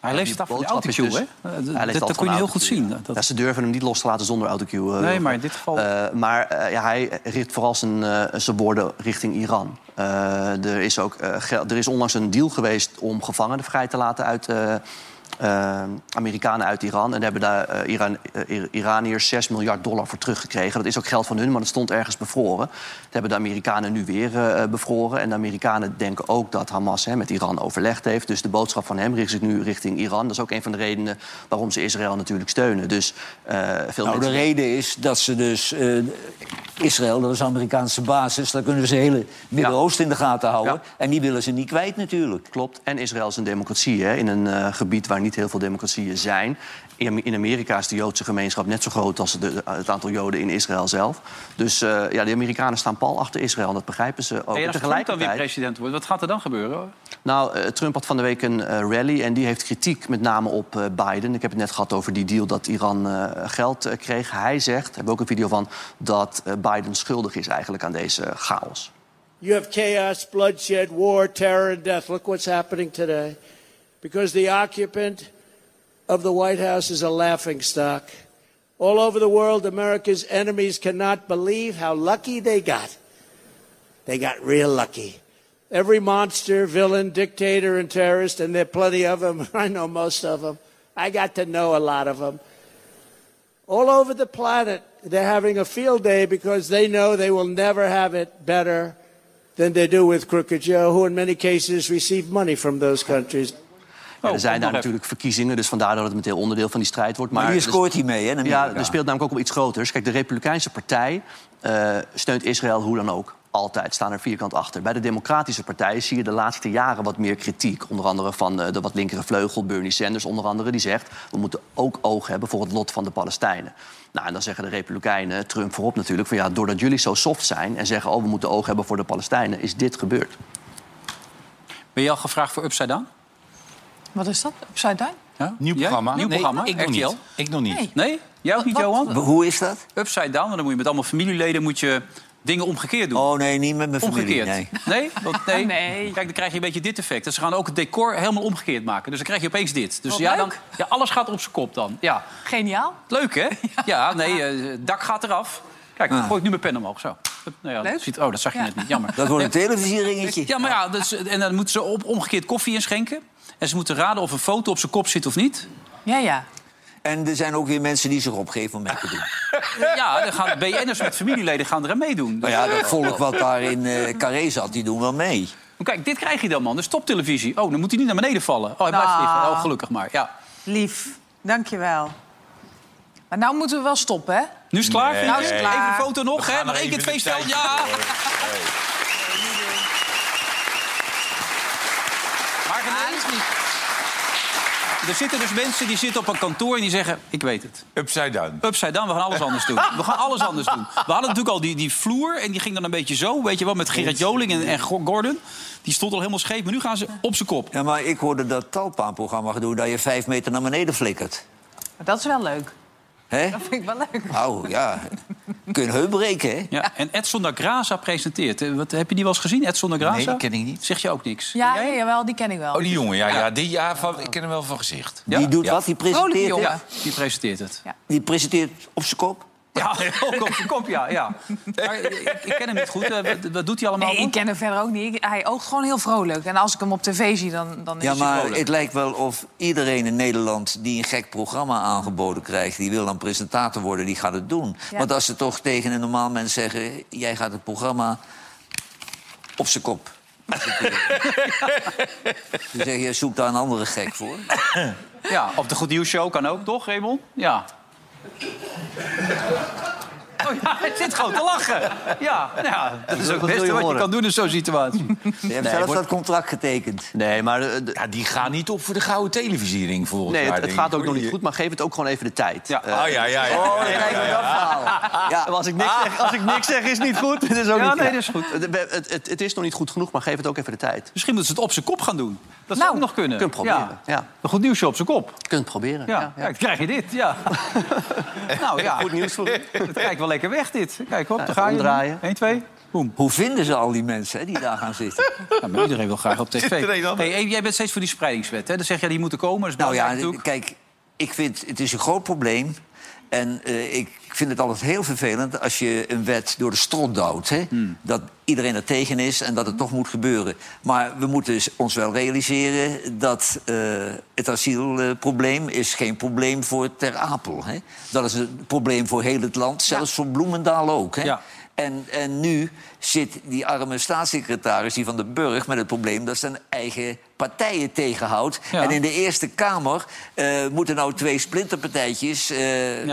Hij leest het af van de autocue, hè? dus- Hij Dat, leest dat altijd kun je heel goed zien. Dat, Ja, ze durven hem niet los te laten zonder autocue. eh, nee, maar in dit geval... Eh, maar eh, ja, hij richt vooral zijn, zijn woorden richting Iran. Er, is ook, er is onlangs een deal geweest om gevangenen vrij te laten uit, eh, Amerikanen uit Iran. En hebben daar eh, Iran, Ir- Iraniërs 6 miljard dollar voor teruggekregen. Dat is ook geld van hun, maar dat stond ergens bevroren. Dat hebben de Amerikanen nu weer bevroren. En de Amerikanen denken ook dat Hamas hè, met Iran overlegd heeft. Dus de boodschap van hem richt zich nu richting Iran. Dat is ook een van de redenen waarom ze Israël natuurlijk steunen. Dus veel Nou, de reden is dat ze dus Israël, dat is Amerikaanse basis, daar kunnen ze het hele Midden-Oosten in de gaten houden. Ja. En die willen ze niet kwijt natuurlijk. Klopt. En Israël is een democratie, hè, in een gebied waar niet heel veel democratieën zijn. In Amerika is de Joodse gemeenschap net zo groot als de, het aantal Joden in Israël zelf. Dus eh, ja, de Amerikanen staan pal achter Israël en dat begrijpen ze ook. En als Trump dan weer president wordt, wat gaat er dan gebeuren? nou, eh, Trump had van de week een eh, rally en die heeft kritiek met name op eh, Biden. Ik heb het net gehad over die deal dat Iran eh, geld eh, kreeg. Hij zegt, daar hebben we ook een video van, dat eh, Biden schuldig is eigenlijk aan deze chaos. You have chaos, bloodshed, war, terror, and death. Look what's happening today. Because the occupant of the White House is a laughing stock. All over the world, America's enemies cannot believe how lucky they got. They got real lucky. Every monster, villain, dictator, and terrorist, and there are plenty of them. I know most of them. I got to know a lot of them. All over the planet, they're having a field day because they know they will never have it better than they do with Crooked Joe, who in many cases receive money from those countries. Ja, Oh, er zijn daar natuurlijk verkiezingen, dus vandaar dat het meteen onderdeel van die strijd wordt. Maar hier er- scoort hij mee, hè, Ja, er speelt namelijk ook op iets groters. Kijk, de Republikeinse Partij eh, steunt Israël hoe dan ook. Altijd staan er vierkant achter. Bij de Democratische Partij zie je de laatste jaren wat meer kritiek. Onder andere van eh, de wat linkere vleugel, Bernie Sanders onder andere, die zegt... we moeten ook oog hebben voor het lot van de Palestijnen. Nou, en dan zeggen de Republikeinen, Trump voorop natuurlijk... van ja, doordat jullie zo soft zijn en zeggen... oh, we moeten oog hebben voor de Palestijnen, is dit gebeurd. Ben je al gevraagd voor Upside Down? Wat is dat? Upside down? Ja? Nieuw programma? Nieuw Nee, programma, ik nog niet. Ik nog niet. Nee. Nee? Jij ook niet, Wat- Johan? Hoe is dat? Upside Down, en dan moet je met allemaal familieleden moet je dingen omgekeerd doen. Oh nee, niet met mijn familie. Omgekeerd. Nee. Nee? Want, nee? Nee. Kijk, dan krijg je een beetje dit effect. Dus ze gaan ook het decor helemaal omgekeerd maken. Dus dan krijg je opeens dit. Dus Wat ja, leuk. dan, ja, alles gaat op zijn kop dan. Ja. Geniaal. Leuk, hè? Ja, nee, eh, het dak gaat eraf. Kijk, dan gooi ik nu mijn pen omhoog. Zo. Nou ja, dat ziet, oh, dat zag je Ja. net niet. Jammer. Dat wordt een televisieringetje. Ja, maar ja, dus, en dan moeten ze op, omgekeerd koffie inschenken. En ze moeten raden of een foto op zijn kop zit of niet. Ja, ja. En er zijn ook weer mensen die zich opgeven om mee te doen. Ja, dan gaan BN'ers met familieleden gaan er aan meedoen. Nou ja, dat volk wat daar in eh Carré zat, die doen wel mee. Maar Kijk, dit krijg je dan, man. Dus toptelevisie. Oh, dan moet hij niet naar beneden vallen. Oh, hij blijft Nou. liggen. Oh, gelukkig maar. Ja. Lief. Dankjewel. Maar nou moeten we wel stoppen, hè? Nu is het klaar? Nee. Nou is het klaar. Even een foto nog, We hè? Nog één keer het de feestveld. Ja René, er zitten dus mensen die zitten op een kantoor en die zeggen... ik weet het. Upside down. Upside down, we gaan alles anders doen. We gaan alles anders doen. We hadden natuurlijk al die, die vloer en die ging dan een beetje zo. Weet je wel, met Gerard Joling en, en Gordon. Die stond al helemaal scheef, maar nu gaan ze op zijn kop. Ja, maar ik hoorde dat Talpa-programma doen dat je vijf meter naar beneden flikkert. Maar dat is wel leuk. Hè? Dat vind ik wel leuk. Nou ja, kun heup breken, hè? Ja, en Edson da Graza presenteert. Eh, Wat, heb je die wel eens gezien, Edson da Graza? Nee, die ken ik niet. Zeg je ook niks? Ja, ja, jawel, die ken ik wel. Oh, die jongen, ja, ja. Die, ja van, ik ken hem wel van gezicht. Die doet Ja. wat? Die presenteert, jongen. hè? Ja, die presenteert het. Die presenteert op zijn kop. Ja, ook op zijn kop, ja. ja. Maar ik, ik ken hem niet goed. Eh, wat, wat doet hij allemaal? Nee, ik ken hem verder ook niet. Hij oogt gewoon heel vrolijk. En als ik hem op tv zie, dan, dan is Ja, hij maar vrolijk. het lijkt wel of iedereen in Nederland die een gek programma aangeboden krijgt... die wil dan presentator worden, die gaat het doen. Ja. Want als ze toch tegen een normaal mens zeggen... jij gaat het programma op zijn kop. Dan zeg je, zoek daar een andere gek voor. Ja, op de Goed Nieuws Show kan ook, toch, Raymond? Ja. ハハハハ! Oh ja, het zit gewoon te lachen. Ja, nou ja dat is ook het beste je wat je kan doen in zo'n situatie. Je hebt Nee, zelf wordt- dat contract getekend. Nee, maar de- Ja, die gaan niet op voor de gouden televisiering volgens nee, mij. het, gaat ook nog niet goed, maar geef het ook gewoon even de tijd. Ja. Eh, Ah, ja, ja, ja. Oh, kijk dat verhaal. Ja, Als ik, niks zeg, als ik niks zeg, is het niet goed. Het is ook Ja, niet nee, dat is goed. Het, het, het, het is nog niet goed genoeg, maar geef het ook even de tijd. Misschien moeten ze het op zijn kop gaan doen. Dat zou Nou, ook nog kunnen. kunt proberen, ja. Een Goed Nieuws Show op zijn kop. Kunt het proberen. Ja, Ja, ja. kijk, dan krijg je dit. Ja. nou ja, Goed nieuws voor u. het kijkt wel lekker weg, dit. Kijk, hop, daar ga je. omdraaien. 1, 2, boem. Hoe vinden ze al die mensen hè, die daar gaan zitten? Ja, maar iedereen wil graag op tv. Hey, jij bent steeds voor die spreidingswet. Hè? Dan zeg je, die moeten komen. Nou ja, natuurlijk. kijk, ik vind het is een groot probleem. En eh, ik vind het altijd heel vervelend als je een wet door de strot duwt. Hè? Dat iedereen er tegen is en dat het toch moet gebeuren. Maar we moeten ons wel realiseren dat eh, het asielprobleem is geen probleem voor Ter Apel. Hè? Dat is een probleem voor heel het land, zelfs voor Bloemendaal ook. Hè? En, en nu zit die arme staatssecretaris, die van de Burg, met het probleem dat zijn eigen partijen tegenhoudt. Ja. En in de Eerste Kamer eh, moeten nou twee splinterpartijtjes, eh,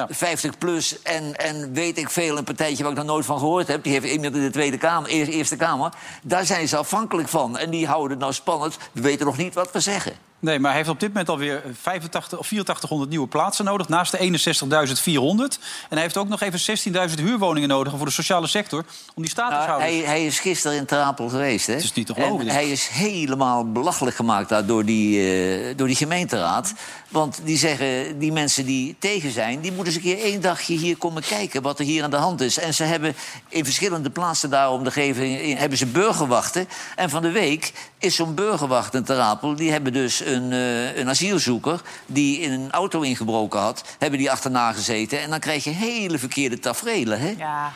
50 plus en, en weet ik veel, een partijtje waar ik nog nooit van gehoord heb. Die heeft iemand in de Tweede Kamer, Eer- Eerste Kamer. Daar zijn ze afhankelijk van. En die houden het nou spannend. We weten nog niet wat we zeggen. Nee, maar hij heeft op dit moment alweer 85 of 8400 nieuwe plaatsen nodig... naast de 61.400. En hij heeft ook nog even 16.000 huurwoningen nodig... voor de sociale sector, om die statushouders... Hij, hij is gisteren in Trapel geweest. Hè? Het is niet te geloven, En dit. hij is helemaal belachelijk gemaakt daar door die, eh, door die gemeenteraad. Want die zeggen, die mensen die tegen zijn... die moeten eens een keer één dagje hier komen kijken wat er hier aan de hand is. En ze hebben in verschillende plaatsen daar om de geving... hebben ze burgerwachten. En van de week is zo'n burgerwacht in Trapel... die hebben dus een, eh, een asielzoeker die in een auto ingebroken had... hebben die achterna gezeten. En dan krijg je hele verkeerde tafereelen, hè? Ja.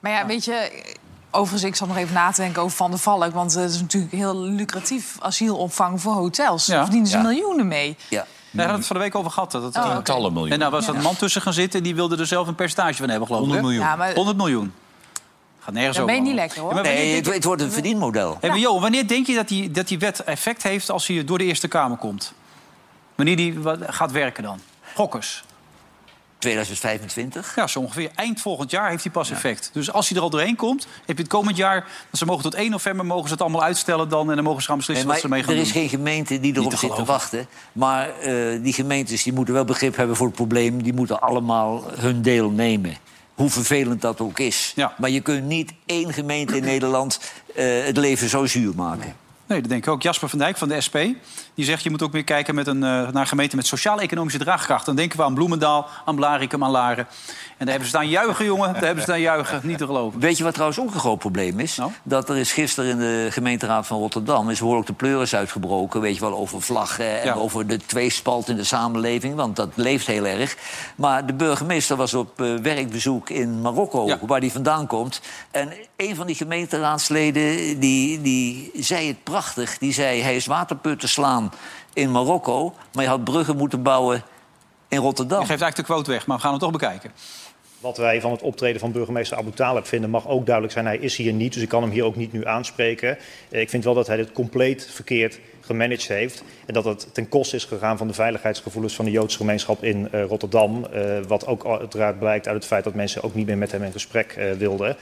Maar ja, weet je... Overigens, ik zat nog even na te denken over Van der Valk. Want het is natuurlijk heel lucratief asielopvang voor hotels. Daar Ja. verdienen ze Ja. miljoenen mee. Ja. Daar hadden we het van de week over gehad. Dat het, Oh, oké. Tientallen miljoen. En nou was een Ja. man tussen gaan zitten... die wilde er zelf een percentage van hebben, geloof ik. 100 hè? miljoen. Ja, maar- 100 miljoen. Gaat nergens over. ben je niet lekker, hoor. Ja, maar wanneer Nee, het, wordt een verdienmodel. Hey, maar Jo, wanneer denk je dat die, dat die wet effect heeft als hij door de Eerste Kamer komt? Wanneer die gaat werken dan? Gokkers. 2025. Ja, zo ongeveer. Eind volgend jaar heeft hij pas effect. Dus als hij er al doorheen komt, heb je het komend jaar... ze mogen tot 1 november mogen ze het allemaal uitstellen dan... en dan mogen ze gaan beslissen Nee, wat ze mee gaan er is doen. geen gemeente die erop te zit te wachten. Maar eh, die gemeentes die moeten wel begrip hebben voor het probleem. Die moeten allemaal hun deel nemen. Hoe vervelend dat ook is. Maar je kunt niet één gemeente in Nederland eh, het leven zo zuur maken. Nee, dat denk ik ook. Jasper van Dijk van de SP. Die zegt, je moet ook meer kijken met een, eh, naar gemeenten met sociaal-economische draagkracht. Dan denken we aan Bloemendaal, aan Blarikum, aan Laren. En daar hebben ze staan juichen, jongen. Daar hebben ze staan juichen. Niet te geloven. Weet je wat trouwens ook een groot probleem is? Nou? Dat er is gisteren in de gemeenteraad van Rotterdam... is behoorlijk de pleuris uitgebroken. Weet je wel, over vlaggen en Ja. over de tweespalt in de samenleving. Want dat leeft heel erg. Maar de burgemeester was op eh, werkbezoek in Marokko, waar hij vandaan komt. En een van die gemeenteraadsleden die, die zei het prachtig. Die zei, hij is waterputten slaan in Marokko... maar je had bruggen moeten bouwen in Rotterdam. Je geeft eigenlijk de quote weg, maar we gaan hem toch bekijken. Wat wij van het optreden van burgemeester Abu Talib vinden, mag ook duidelijk zijn. Hij is hier niet, dus ik kan hem hier ook niet nu aanspreken. Eh, Ik vind wel dat hij dit compleet verkeerd gemanaged heeft. En dat het ten koste is gegaan van de veiligheidsgevoelens van de Joodse gemeenschap in eh, Rotterdam. Eh, wat ook uiteraard blijkt uit het feit dat mensen ook niet meer met hem in gesprek wilden.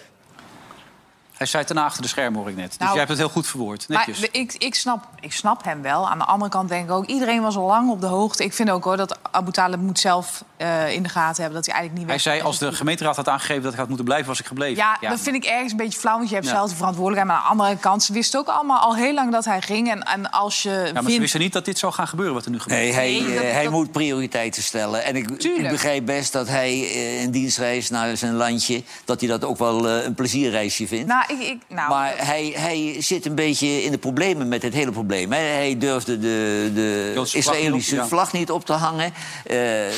Hij zei het daarna achter de schermen, hoor ik net. Dus Nou, jij hebt het heel goed verwoord. Maar ik, ik, snap, ik snap hem wel. Aan de andere kant denk ik ook... iedereen was al lang op de hoogte. Ik vind ook hoor dat Abu Talib moet zelf eh, in de gaten hebben... dat hij eigenlijk niet Hij weg zei, als de gemeenteraad had aangegeven dat ik had moeten blijven, was ik gebleven. Ja, dat vind ik ergens een beetje flauw, want je hebt Ja. zelf de verantwoordelijkheid. Maar aan de andere kant, ze wisten ook allemaal al heel lang dat hij ging. En, en als je Ja, maar ze wisten niet dat dit zou gaan gebeuren, wat er nu gebeurt. Nee, hij, Nee, eh, dat- hij dat- moet prioriteiten stellen. En ik, ik begrijp best dat hij eh, een dienstreis naar zijn landje... dat hij dat ook wel een plezierreisje vindt. Nou, ik, ik, nou, maar hij, hij zit een beetje in de problemen met het hele probleem. hè. Hij durfde de, de vlag Israëlische vlag niet op te hangen. eh,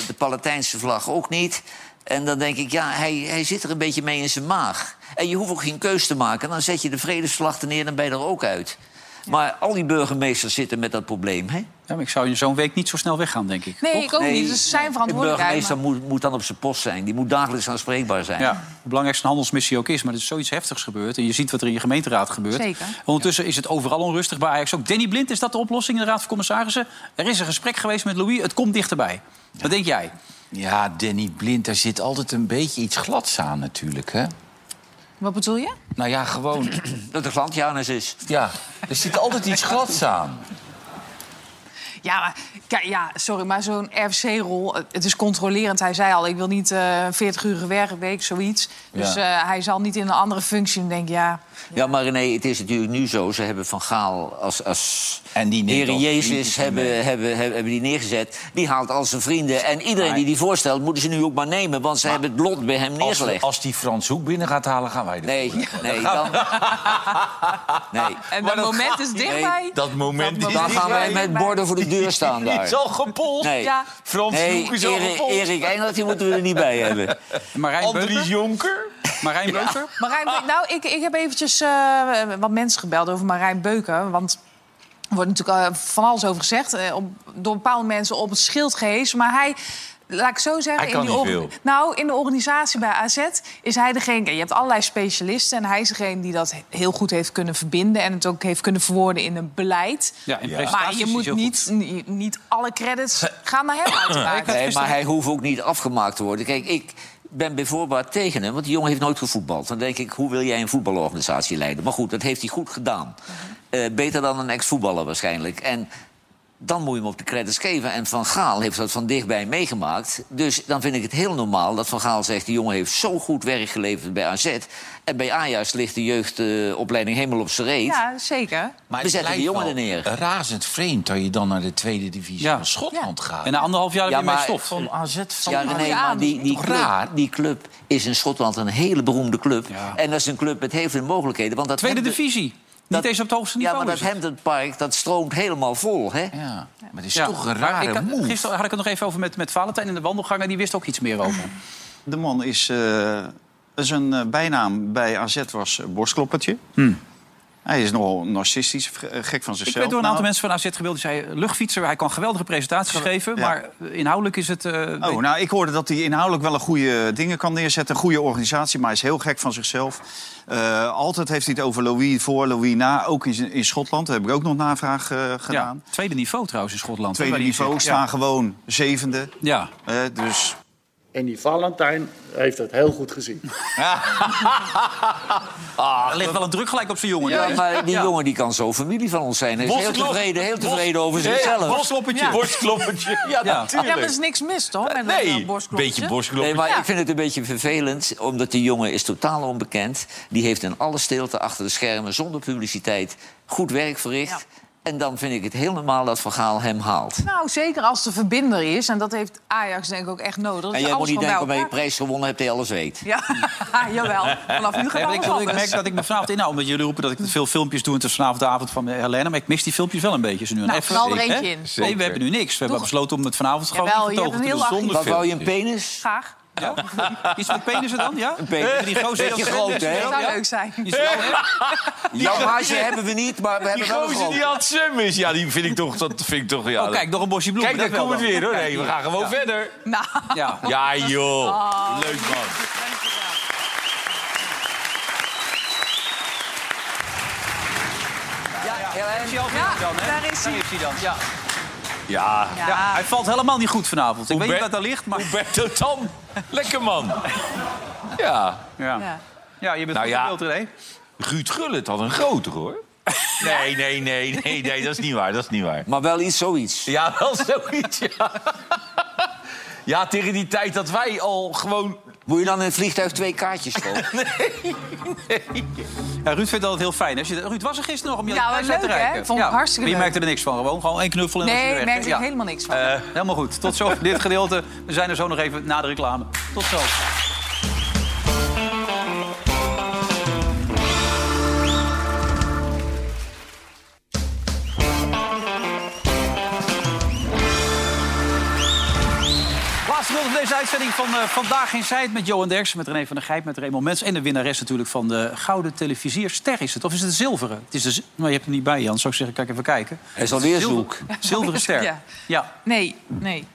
de Palestijnse vlag ook niet. En dan denk ik, ja, hij, hij zit er een beetje mee in zijn maag. En je hoeft ook geen keus te maken. Dan zet je de vredesvlag er neer, dan ben je er ook uit. Maar al die burgemeesters zitten met dat probleem, hè? Ja, maar ik zou zo'n week niet zo snel weggaan, denk ik. nee, Toch? ik ook niet. Dus zijn De verantwoordelijkheid. burgemeester maar- moet, moet dan op zijn post zijn. Die moet dagelijks aanspreekbaar zijn. Ja, de belangrijkste handelsmissie ook is. Maar er is zoiets heftigs gebeurd. En je ziet wat er in je gemeenteraad gebeurt. Zeker. Ondertussen is het overal onrustig bij Ajax. Ook Danny Blind, is dat de oplossing in de Raad van Commissarissen? Er is een gesprek geweest met Louis. Het komt dichterbij. Wat denk jij? Ja, Danny Blind, daar zit altijd een beetje iets glads aan natuurlijk, hè? Wat bedoel je? Nou ja, gewoon... Dat de glantjanus is. Ja, er zit altijd iets glads aan. Ja, maar, kijk, ja, sorry, maar zo'n RFC-rol, het is controlerend. Hij zei al, ik wil niet eh 40 uur werkweek, zoiets. Dus Ja. eh, hij zal niet in een andere functie en denk ja... Ja, maar René, het is natuurlijk nu zo. Ze hebben Van Gaal als, als En die neemt Heer Jezus hebben, hebben, hebben, hebben die neergezet. Die haalt al zijn vrienden. En iedereen die die voorstelt, moeten ze nu ook maar nemen. Want ze hebben het lot bij hem Als, we- neergelegd. als die Frans Hoek binnen gaat halen, gaan wij er. Nee, nee, dan... Nee. En dat moment is dichtbij. Dat moment is Dan gaan wij met borden voor de deur staan daar. is al gepolst. Nee. Ja. Frans Nee, is al Erik, gepolst. Erik Engelt, die moeten we er niet bij hebben. Marijn Andries Beuker? Jonker. Marijn Beuker? Marijn Beuker, nou, ik, ik heb eventjes eh, wat mensen gebeld over Marijn Beuker. Want er wordt natuurlijk eh, van alles over gezegd. eh, op, door bepaalde mensen op het schild gehezen. Maar hij, laat ik zo zeggen... Hij kan in die niet veel. Nou, in de organisatie bij AZ is hij degene... Je hebt allerlei specialisten en hij is degene die dat heel goed heeft kunnen verbinden... en het ook heeft kunnen verwoorden in een beleid. Ja, in Maar je moet niet, niet, alle credits gaan naar hem uiteraard. Nee, maar hij hoeft ook niet afgemaakt te worden. Kijk, ik ben bijvoorbeeld tegen hem, want die jongen heeft nooit gevoetbald. Dan denk ik, hoe wil jij een voetbalorganisatie leiden? Maar goed, dat heeft hij goed gedaan. Eh, beter dan een ex-voetballer waarschijnlijk. En dan moet je hem op de credits geven. En Van Gaal heeft dat van dichtbij meegemaakt. Dus dan vind ik het heel normaal dat Van Gaal zegt... die jongen heeft zo goed werk geleverd bij AZ. En bij Ajax ligt de jeugdopleiding helemaal op zijn reet. Ja, zeker. Maar We zetten het die jongen er neer. razend vreemd dat je dan naar de tweede divisie Ja. van Schotland gaat. En na anderhalf jaar Ja, heb je maar- stof. Van AZ van Ja, nee, Ja, maar die, club, raar? die club is in Schotland een hele beroemde club. Ja. En dat is een club met heel veel mogelijkheden. Want dat Tweede Hampton- Niet eens op het hoogste Ja, niveau. maar dat is het. Hampton Park, dat stroomt helemaal vol, hè? Ja, maar het is Ja. toch een Maar rare ik had- move. Gisteren had ik het nog even over met, met Valentijn in de wandelgangen. Die wist ook iets meer over. De man is, eh zijn eh, bijnaam bij AZ was eh, borstkloppertje. Hij is nogal narcistisch, eh, gek van Ik zichzelf. werd door een aantal Nou, mensen van AZ gebeeld. Die zeiden, luchtfietser, hij kan geweldige presentaties geven. Ja. Maar inhoudelijk is het... eh, Oh, nou, ik hoorde dat hij inhoudelijk wel een goede dingen kan neerzetten. Een goede organisatie, maar hij is heel gek van zichzelf. Eh, altijd heeft hij het over Louis voor, Louis na. Ook in, in Schotland, daar heb ik ook nog navraag eh, ja, gedaan. tweede niveau trouwens in Schotland. Tweede niveau, staan gewoon zevende. Ja. Eh, dus En die Valentijn heeft het heel goed gezien. Ah, er ligt wel een druk gelijk op zijn jongen. Ja, maar die Ja. jongen die kan zo familie van ons zijn. Hij is heel tevreden, heel tevreden over zichzelf. Borstkloppertje. Ja. Borstkloppertje. Ja, Ja. Ja, natuurlijk. maar er is niks mis, toch? Met Nee, een borstklopje? beetje borstkloppertje. Nee, maar Ja. ik vind het een beetje vervelend, omdat die jongen is totaal onbekend. Die heeft in alle stilte achter de schermen, zonder publiciteit, goed werk verricht. En dan vind ik het heel normaal dat Van Gaal hem haalt. Nou, zeker als de verbinder is. En dat heeft Ajax denk ik ook echt nodig. Dat En jij moet niet denken, bij omdat je prijs gewonnen hebt, dat je alles weet. Ja, jawel. Vanaf nu maar ik, alles ik anders. merk dat ik me vanavond inhoud. Omdat jullie roepen dat ik veel filmpjes doe. En het is vanavond de avond van Helene. Maar ik mis die filmpjes wel een beetje. Ze nu Nou, even, er eentje in. Nee, we hebben nu niks. We hebben besloten om het vanavond gewoon te heel doen. archief. Wat wou je, een penis? Graag. Ja? Iets met penissen dan, ja? Een penis. Die gozer Beetje groot, hè? Dat zou leuk zijn. Die is wel, hè? Jouw haasje hebben we niet, maar we Die hebben wel een gozer die aan het zwemmen is, ja, die vind ik toch... Dat vind ik toch ja, Oh, kijk, nog een bosje bloemen. Kijk, daar komt het weer, hoor. Kijk, Nee, we gaan gewoon Ja. verder. Nou, Ja. Ja, joh. Leuk, man. Ja. Is hij al Ja, daar is hij. hij dan, ja. Ja. Ja. Ja, hij valt helemaal niet goed vanavond. Ik weet niet wat daar ligt, maar... Roberto Tan. Lekker, man. Ja. Ja, ja. ja je bent Nou goed ja. in beeld, René. Ruud Gullit had een groter, hoor. Nee, nee, nee, nee, nee, dat is niet waar, dat is niet waar. Maar wel iets zoiets. Ja, wel zoiets, ja. Ja, tegen die tijd dat wij al gewoon... Moet je dan in het vliegtuig twee kaartjes kopen? Ja, Ruud vindt het altijd heel fijn. Als je, Ruud was er gisteren nog om je Ja, te leuk, hè? reiken. Vond ik hartstikke maar je leuk. merkte er niks van. Gewoon, gewoon één knuffel en dan Nee, ik je weg, merk hè? er helemaal niks van. Eh, helemaal goed. Tot zo dit gedeelte. We zijn er zo nog even na de reclame. Tot zo. Uitzending van eh, Vandaag in Zijt met Johan Derksen, met René van der Gijp, met Raymond Mens. En de winnares natuurlijk van de Gouden Televisierster is het. Of is het de zilveren? Het is de, z- nou, je hebt hem niet bij, Jan. Zou ik zeggen, kijk even kijken. Hij is alweer Zilver- zoek. Zilveren ster. Ja. Ja. Nee, nee.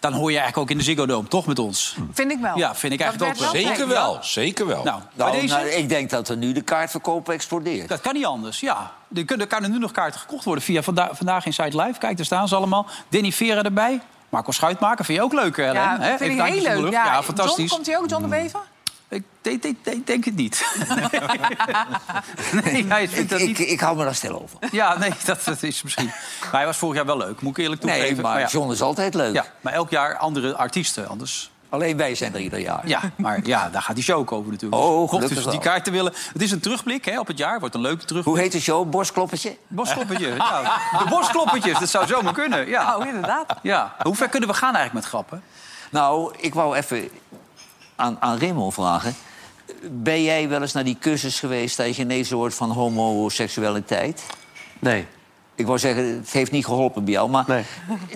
Dan hoor je eigenlijk ook in de Ziggo Dome, toch met ons? Vind ik wel. Ja, vind ik Dat eigenlijk ook wel. Zeker wel, zeker wel. Nou, bij Nou, deze... nou, ik denk dat er nu de kaartverkoop explodeert. Dat kan niet anders, ja. Er kunnen, er nu nog kaarten gekocht worden via Vanda Vandaag in Site Live. Kijk, daar staan ze allemaal. Denny Vera erbij. Marco Schuitmaker, vind je ook leuk, Helen? Ja, vind ik heel leuk. lucht. Ja, Ja, fantastisch. John, komt hij ook, John de Bever? Ik denk, denk, denk, denk het niet. nee, hij vindt Ik, dat ik, niet. ik hou me daar stil over. Ja, nee, dat, dat is misschien... Maar hij was vorig jaar wel leuk, moet ik eerlijk toegeven. Nee, maar ja. John is altijd leuk. Ja, maar elk jaar andere artiesten, anders... Alleen wij zijn er ieder jaar. Ja, maar ja, daar gaat die show over natuurlijk. Oh, gelukkig dus die kaarten willen... Het is een terugblik hè, op het jaar, wordt een leuke terugblik. Hoe heet de show? Boskloppertje, ja. De boskloppertjes, dat zou zomaar kunnen. Ja. Oh, inderdaad. Ja. Hoe ver kunnen we gaan eigenlijk met grappen? Nou, ik wou even aan, aan Raymond vragen. Ben jij wel eens naar die cursus geweest dat je genezen wordt van homoseksualiteit? Nee. Ik wou zeggen, het heeft niet geholpen bij jou. Maar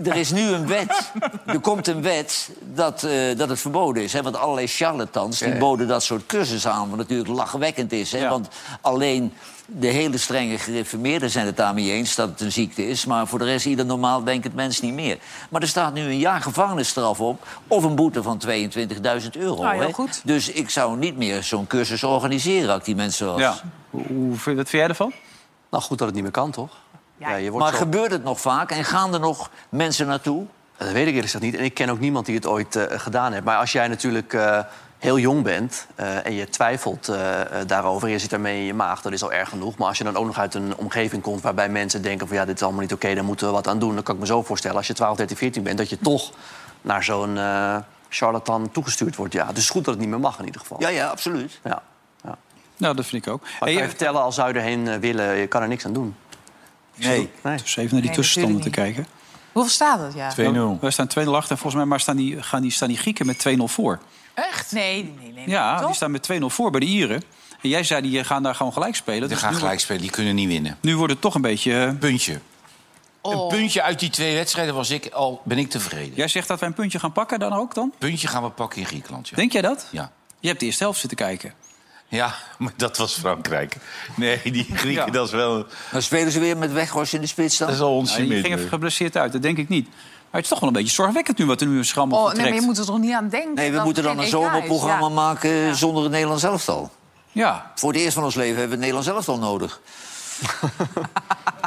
er is nu een wet. Er komt een wet dat, eh, dat het verboden is. Hè? Want allerlei charlatans die Ja, ja. boden dat soort cursussen aan. Wat natuurlijk lachwekkend is. Hè? Want alleen de hele strenge gereformeerden zijn het daarmee eens dat het een ziekte is. Maar voor de rest, ieder normaal denkend mens niet meer. Maar er staat nu een jaar gevangenisstraf op. Of een boete van 22.000 euro. Nou, heel hè? goed. Dus ik zou niet meer zo'n cursus organiseren als ik die mensen was. Ja. Hoe, hoe- wat vind jij ervan? Nou, goed dat het niet meer kan, toch? Ja, je wordt Maar zo- gebeurt het nog vaak? En gaan er nog mensen naartoe? Dat weet ik eerlijk gezegd niet. En ik ken ook niemand die het ooit eh, gedaan heeft. Maar als jij natuurlijk eh, heel jong bent eh, en je twijfelt daarover... en je zit daarmee in je maag, dat is al erg genoeg. Maar als je dan ook nog uit een omgeving komt waarbij mensen denken... van ja, dit is allemaal niet oké, daar moeten we wat aan doen... dan kan ik me zo voorstellen, als je 12, 13, 14 bent... dat je toch naar zo'n eh, charlatan toegestuurd wordt. Ja, dus het is goed dat het niet meer mag in ieder geval. Ja, ja, absoluut. Ja, ja. Nou, dat vind ik ook. Maar Hey, kan je vertellen, als zou je erheen willen, je kan er niks aan doen. Nee. Dus even naar die Nee, tussenstanden te kijken. Hoeveel staat het? Ja. Wij staan 2-0 achter en volgens mij maar staan, die, gaan die, staan die Grieken met 2-0 voor. Echt? Nee, nee, nee. Ja, Toch? die staan met 2-0 voor bij de Ieren. En jij zei, die gaan daar gewoon gelijk spelen. Die Dus gaan nu gelijk spelen, die kunnen niet winnen. Nu wordt het toch een beetje... eh, Puntje. Oh. Een puntje uit die twee wedstrijden was ik al, ben ik tevreden. Jij zegt dat wij een puntje gaan pakken dan ook dan? Puntje gaan we pakken in Griekenland, ja. Denk jij dat? Ja. Je hebt de eerste helft zitten kijken. Ja, maar dat was Frankrijk. Nee, die Grieken, Ja. dat is wel... Dan spelen ze weer met Weghorst in de spits dan? Dat is al ons Ja, die ging even geblesseerd uit, dat denk ik niet. Maar het is toch wel een beetje zorgwekkend nu wat er nu een schrammel Oh, vertrekt. nee, maar je moet er toch niet aan denken? Nee, we moeten dan een zomerprogramma Ja. maken zonder het Nederlands elftal. Ja. Voor het eerst van ons leven hebben we het Nederlands elftal nodig.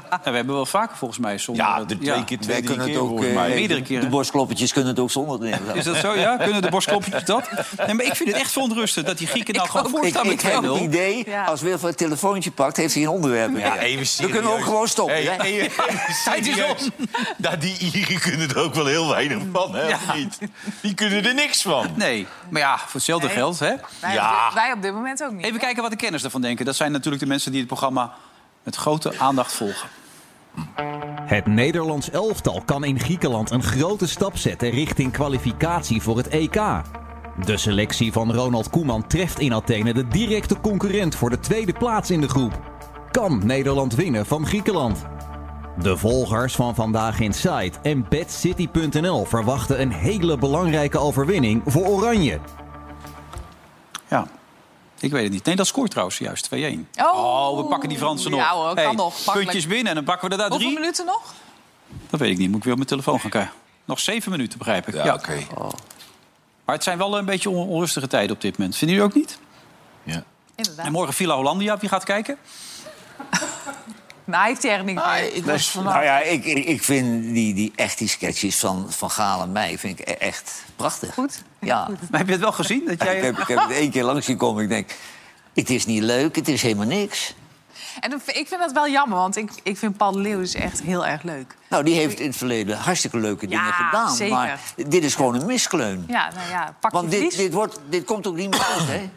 Ja, we hebben wel vaker volgens mij zonder... Ja, de twee keer, twee, drie kunnen keer het ook, eh, mij. Meerdere keren. De borstkloppertjes kunnen het ook zonder het Is dat zo, ja? Kunnen de borstklopjes dat? Nee, maar ik vind het echt verontrustend dat die Grieken nou gewoon Ik, voorstaan ik met 2-0. heb het idee, als Wilfred het telefoontje pakt, heeft hij een onderwerp meer. Ja, even We serieus. kunnen ook gewoon stoppen. Hey, Tijd is serieus. Nou, die Ieren kunnen er ook wel heel weinig van, hè? of niet? Die kunnen er niks van. Nee, maar ja, voor hetzelfde Nee. geld, hè? Wij, Ja. op dit, wij op dit moment ook niet. Even kijken wat de kenners ervan denken. Dat zijn natuurlijk de mensen die het programma met grote aandacht volgen. Het Nederlands elftal kan in Griekenland een grote stap zetten richting kwalificatie voor het EK. De selectie van Ronald Koeman treft in Athene de directe concurrent voor de tweede plaats in de groep. Kan Nederland winnen van Griekenland? De volgers van Vandaag Inside en BadCity.nl verwachten een hele belangrijke overwinning voor Oranje. Ja, ik weet het niet. Nee, dat scoort trouwens juist 2-1. Oh. we pakken die Fransen nog. Ja hoor, kan Hey, nog. Puntjes binnen en dan pakken we er daar Hoeveel drie. minuten nog? Dat weet ik niet. Moet ik weer op mijn telefoon gaan kijken. Nog zeven minuten, begrijp ik. Ja, oké. Maar het zijn wel een beetje on- onrustige tijden op dit moment. Vinden jullie ook niet? Ja. Inderdaad. En morgen Villa Hollandia, wie gaat kijken? Hij heeft die niet mee. Ik was vandaag... Nou ja, ik, ik vind die, die echt die sketches van, van Gaal en mij vind ik e- echt prachtig. Goed. Ja. Maar heb je het wel gezien? Dat jij... Ik, heb, ik heb het één keer langs gekomen. Ik denk, het is niet leuk, het is helemaal niks. En ik vind dat wel jammer, want ik, ik vind Paul de Leeuw dus echt heel erg leuk. Nou, die heeft in het verleden hartstikke leuke dingen gedaan. zeker. Maar dit is gewoon een miskleun. Ja, nou ja, pak Want je dit, dit, wordt, dit komt ook niet meer goed, hè?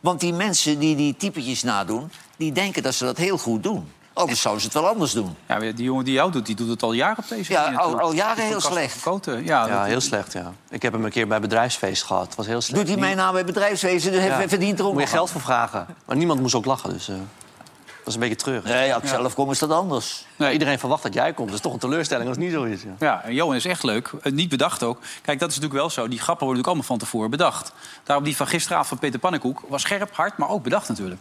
Want die mensen die die typetjes nadoen... die denken dat ze dat heel goed doen. Anders zouden ze het wel anders doen. Ja, die jongen die jou doet, die doet het al jaren op deze Ja, al- jaren heel slecht. Koten. Ja, heel slecht, ja. Ik heb hem een keer bij bedrijfsfeest gehad. Het was heel slecht. Doet hij mee nou bij bedrijfswezen, dus Ja. hij verdient er ook Moet je geld voor vragen. Maar niemand moest ook lachen, dus... eh, dat is een beetje treurig. Nee, als ik zelf kom is dat anders. Nee, iedereen verwacht dat jij komt. Dat is toch een teleurstelling als het niet zo is. Ja. Ja, en Johan is echt leuk. Eh, Niet bedacht ook. Kijk, dat is natuurlijk wel zo. Die grappen worden natuurlijk allemaal van tevoren bedacht. Daarom die van gisteravond van Peter Pannenkoek was scherp, hard, maar ook bedacht natuurlijk.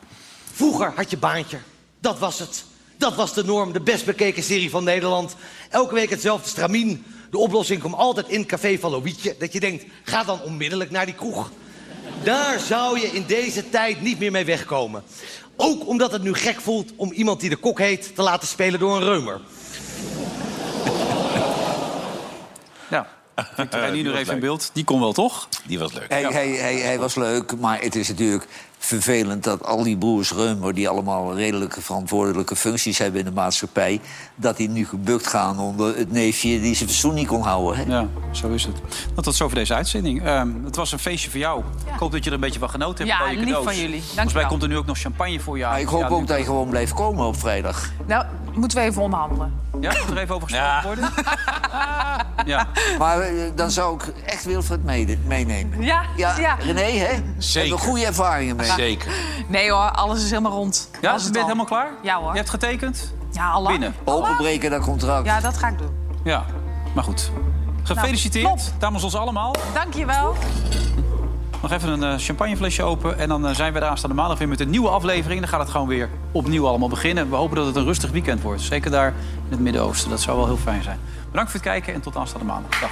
Vroeger had je baantje. Dat was het. Dat was de norm, de best bekeken serie van Nederland. Elke week hetzelfde stramien. De oplossing komt altijd in het café van Loïetje. Dat je denkt, ga dan onmiddellijk naar die kroeg. Daar zou je in deze tijd niet meer mee wegkomen. Ook omdat het nu gek voelt om iemand die de kok heet... te laten spelen door een reumer. Ja. En Die iedereen was even in beeld. Die kon wel, toch? Die was leuk. Hij, hij, hij, hij was leuk, maar het is natuurlijk vervelend dat al die broers Reumer... die allemaal redelijke verantwoordelijke functies hebben in de maatschappij... dat die nu gebukt gaan onder het neefje die zijn fatsoen niet kon houden. Hè? Ja, zo is het. Nou, tot zover deze uitzending. Ehm, het was een feestje voor jou. Ik hoop dat je er een beetje van genoten hebt. Ja, lief cadeaus. van jullie. Dank Volgens mij wel. komt er nu ook nog champagne voor je. Maar ik hoop ook dat je gewoon blijft komen op vrijdag. Nou, moeten we even onderhandelen. Ja, moet er even over gesproken worden? ja. Maar eh, dan zou ik echt Wilfred meenemen. Ja, Ja, ja. René, hè? Zeker. Hebben we goede ervaringen mee. Zeker. Nee hoor, alles is helemaal rond. Ja, je het bent al. helemaal klaar? Ja hoor. Je hebt getekend? Ja, al binnen. Openbreken dat contract. Ja, dat ga ik doen. Ja, maar goed. Gefeliciteerd Nou, namens ons allemaal. Dankjewel. Nog even een eh, champagneflesje open. En dan eh, zijn we de aanstaande maandag weer met een nieuwe aflevering. Dan gaat het gewoon weer opnieuw allemaal beginnen. We hopen dat het een rustig weekend wordt. Zeker daar in het Midden-Oosten. Dat zou wel heel fijn zijn. Bedankt voor het kijken en tot aanstaande maandag. Dag.